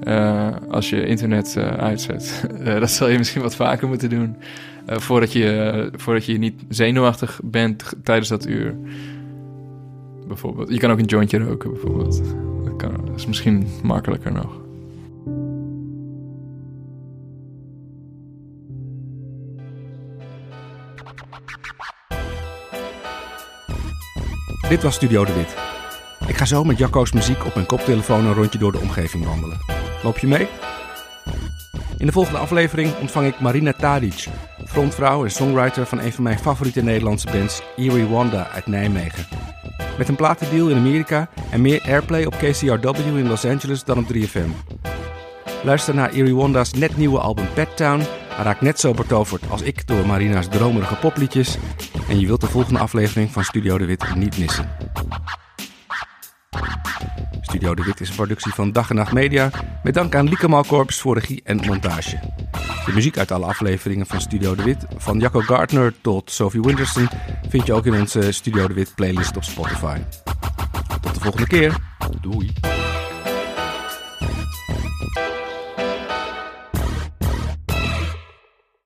eh, als je internet eh, uitzet. Eh, dat zal je misschien wat vaker moeten doen. eh, voordat, je, voordat je niet zenuwachtig bent tijdens dat uur. Bijvoorbeeld. Je kan ook een jointje roken, bijvoorbeeld. Dat, kan, dat is misschien makkelijker nog. Dit was Studio de Wit. Ik ga zo met Jacco's muziek op mijn koptelefoon een rondje door de omgeving wandelen. Loop je mee? In de volgende aflevering ontvang ik Marina Tadic, frontvrouw en songwriter van een van mijn favoriete Nederlandse bands, Eerie Wanda uit Nijmegen. Met een platendeal in Amerika en meer airplay op KCRW in Los Angeles dan op 3FM. Luister naar Eerie Wanda's net nieuwe album Pet Town. Raakt net zo betoverd als ik door Marina's dromerige popliedjes. En je wilt de volgende aflevering van Studio de Wit niet missen. Studio de Wit is een productie van Dag en Nacht Media. Met dank aan Lieke Malkorps voor regie en montage. De muziek uit alle afleveringen van Studio de Wit, van Jacco Gardner tot Sophie Winterson, vind je ook in onze Studio de Wit playlist op Spotify. Tot de volgende keer. Doei.